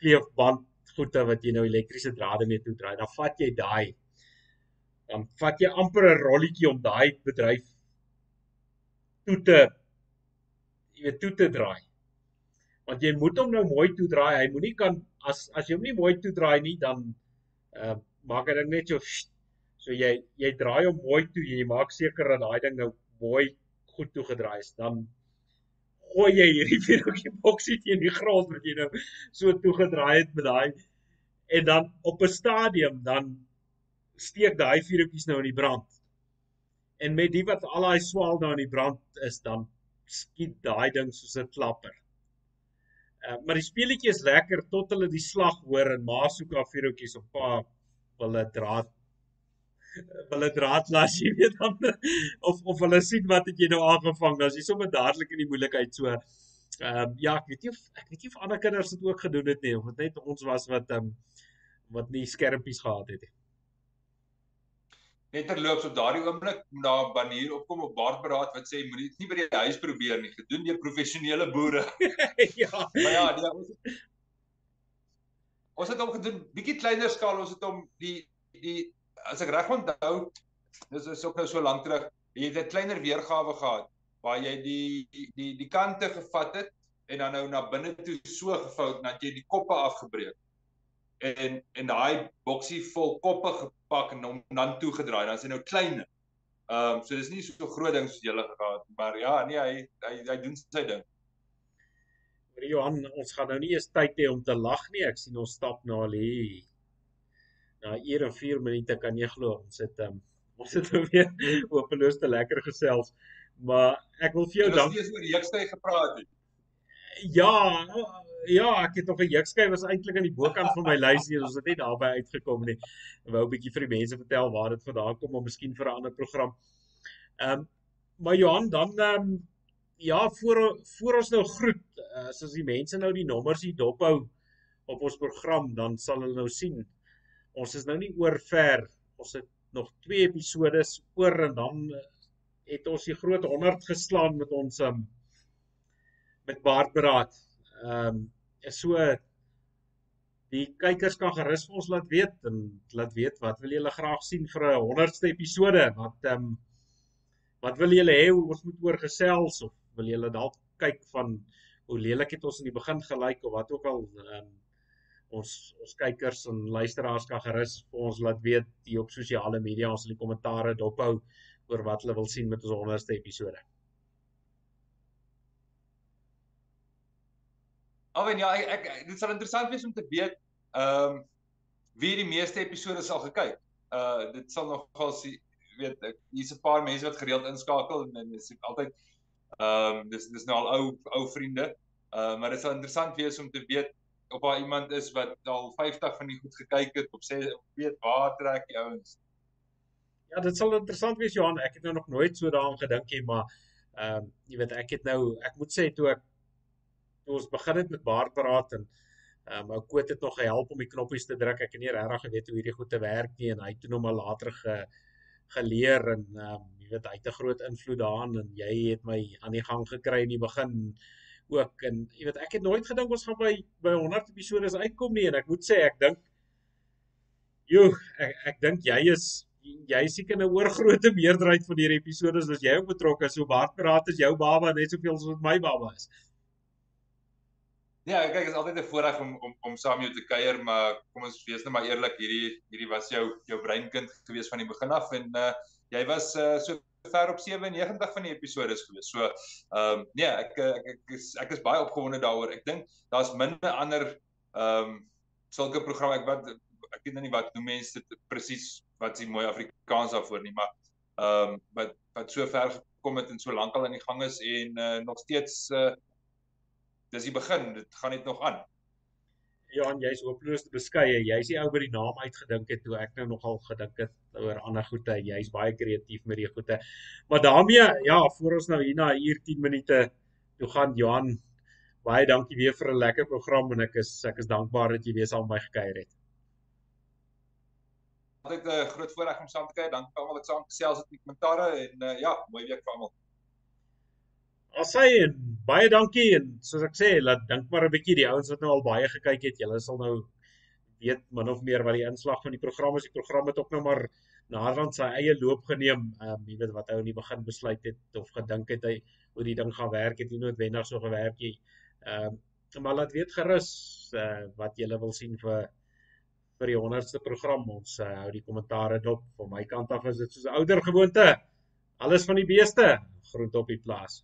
kleefband goede wat jy nou elektriese drade mee toe draai. Dan vat jy daai dan vat jy amper 'n rolletjie om daai bedryf toe te jy weet toe te draai. Want jy moet hom nou mooi toe draai. Hy moenie kan as as jy hom nie mooi toe draai nie dan uh maak hy ding net so so jy jy draai hom mooi toe en jy maak seker dat daai ding nou mooi goed toe gedraai is. Dan gooi jy hierdie vierhoekie boksie teen die grond wat jy nou so toe gedraai het met daai en dan op 'n stadium dan steek daai vuurtjies nou in die brand. En met die wat al daai swaal nou in die brand is, dan skiet daai ding soos 'n klapper. Uh, maar die speletjie is lekker tot hulle die slag hoor en ma soek af vuurtjies op pa wil 'n draad wil 'n draad las jy weet dan of of hulle sien wat het jy nou aangevang dan is jy sommer dadelik in die moeilikheid so ehm um, ja ek weet nie of ek weet nie of ander kinders dit ook gedoen het nie of dit net ons was wat ehm um, wat nie skermpies gehad het nie. Net terloops op daardie oomblik na banier opkom op baardberaad wat sê moenie dit nie by die huis probeer nie gedoen deur professionele boere. Ja. Maar ja die, ons het, ons het hom gedoen bietjie kleiner skaal ons het hom die die as ek reg onthou dis is ook nou so lank terug jy het 'n kleiner weergawe gehad waar jy die die die kante gevat het en dan nou na binne toe so gevou dat jy die koppe afgebreek en en daai boksie vol koppe gepak en hom dan toegedraai. Dan is hy nou klein. Ehm um, so dis nie so groot ding soos julle gehad, maar ja, nee, hy hy hy doen sy ding. Maar Johan, ons gaan nou nie eens tyd hê om te lag nie. Ek sien ons stap na hier. Na ure en 4 minute kan jy glo. Ons het um, ons het weer hopeloos te lekker gesels. Maar ek wil vir jou dank. Ons het oor die jekstyd gepraat het. Ja, ja, ek het nog 'n jukskryf was eintlik aan die bokant van my lysie, ons het net daarby uitgekom nie. Ek wou 'n bietjie vir die mense vertel waar dit vandaan kom, maar miskien vir 'n ander program. Ehm um, maar Johan, dan ehm um, ja, voor voor ons nou groet, as as die mense nou die nommers hier dophou op ons program, dan sal hulle nou sien. Ons is nou nie oor ver. Ons het nog twee episode oor en dan het ons die groot 100 geslaan met ons um, met Baardberaad. Ehm um, is so die kykers kan gerus vir ons laat weet en laat weet wat wil julle graag sien vir 'n 100ste episode wat ehm um, wat wil julle hê ons moet oor gesels of wil julle dalk kyk van hoe lelik het ons in die begin gelyk of wat ook al ehm um, ons ons kykers en luisteraars kan gerus vir ons laat weet hier op sosiale media ons in die kommentaare dophou oor wat hulle wil sien met ons 100ste episode. Alwen ja, ek, ek dit sal interessant wees om te weet ehm um, wie die meeste episode sal gekyk. Uh dit sal nogal sien weet ek hier's 'n paar mense wat gereeld inskakel en dis altyd ehm um, dis dis nou al ou ou vriende. Uh maar dit sal interessant wees om te weet of daar iemand is wat al 50 van die goed gekyk het of sê weet waar trek die ouens. Ja, dit sal interessant wees Johan. Ek het nou nog nooit so daaraan gedink nie, maar ehm um, jy weet ek het nou ek moet sê toe ek toe ons begin het met baardpraat en ehm um, ou Koot het nog gehelp om die knoppies te druk. Ek het nie regtig geweet hoe hierdie goed te werk nie en hy het nog maar later ge geleer en ehm um, jy weet hy het 'n groot invloed daarin en jy het my aan die gang gekry in die begin ook. En jy weet ek het nooit gedink ons gaan by by 100 episode uitkom nie. En ek moet sê ek dink joh ek ek dink jy is jy seker 'n oorgrootte meerderheid van hierdie episode is jy ook betrokke so baie praat as jou baba net soveel as wat my baba is. Ja, kyk, is altyd 'n voorreg om om om saam jou te kuier, maar kom ons wees net maar eerlik, hierdie hierdie was jou jou breinkind gewees van die begin af. En uh jy was uh so ver op 97 van die episode gewees. So ehm um, nee, ek ek ek is ek is baie opgewonde daaroor. Ek dink daar's minder ander ehm um, sulke programme ek wat ek weet nou nie wat noem mense dit presies wat is mooi Afrikaans daarvoor nie, maar ehm um, wat wat so ver gekom het en so lank al aan die gang is en uh, nog steeds uh dis die begin, dit gaan net nog aan. Johan, jy's hopeloos beskeie. Jy's die ou by die naam uitgedink het toe ek nou nogal gedink het oor ander goede. Jy's baie kreatief met die goede. Maar daarmee, ja, voor ons nou hier na hier 10 minute toe gaan Johan, baie dankie weer vir 'n lekker program en ek is ek is dankbaar dat jy weer saam met my gekuier het altyd 'n uh, groot voorreg om saam te kyk. Dankie almal wat saam gesels het in die kommentare en uh, ja, mooi week vir almal. Asai en baie dankie en soos ek sê, laat dink maar 'n bietjie die ouens wat nou al baie gekyk het, julle sal nou weet min of meer wat die inslag van die program is. Die program het ook nou maar naderhand sy eie loop geneem. Ehm um, jy weet wat hy in die begin besluit het of gedink het hy hoe die ding gaan werk, het nie noodwendig so gewerk nie. Ehm um, maar laat weet gerus uh, wat julle wil sien vir vir die 100ste program. Ons uh, hou die kommentare dop. Van my kant af is dit soos ouer gewoonte. Alles van die beeste. Groet op die plaas.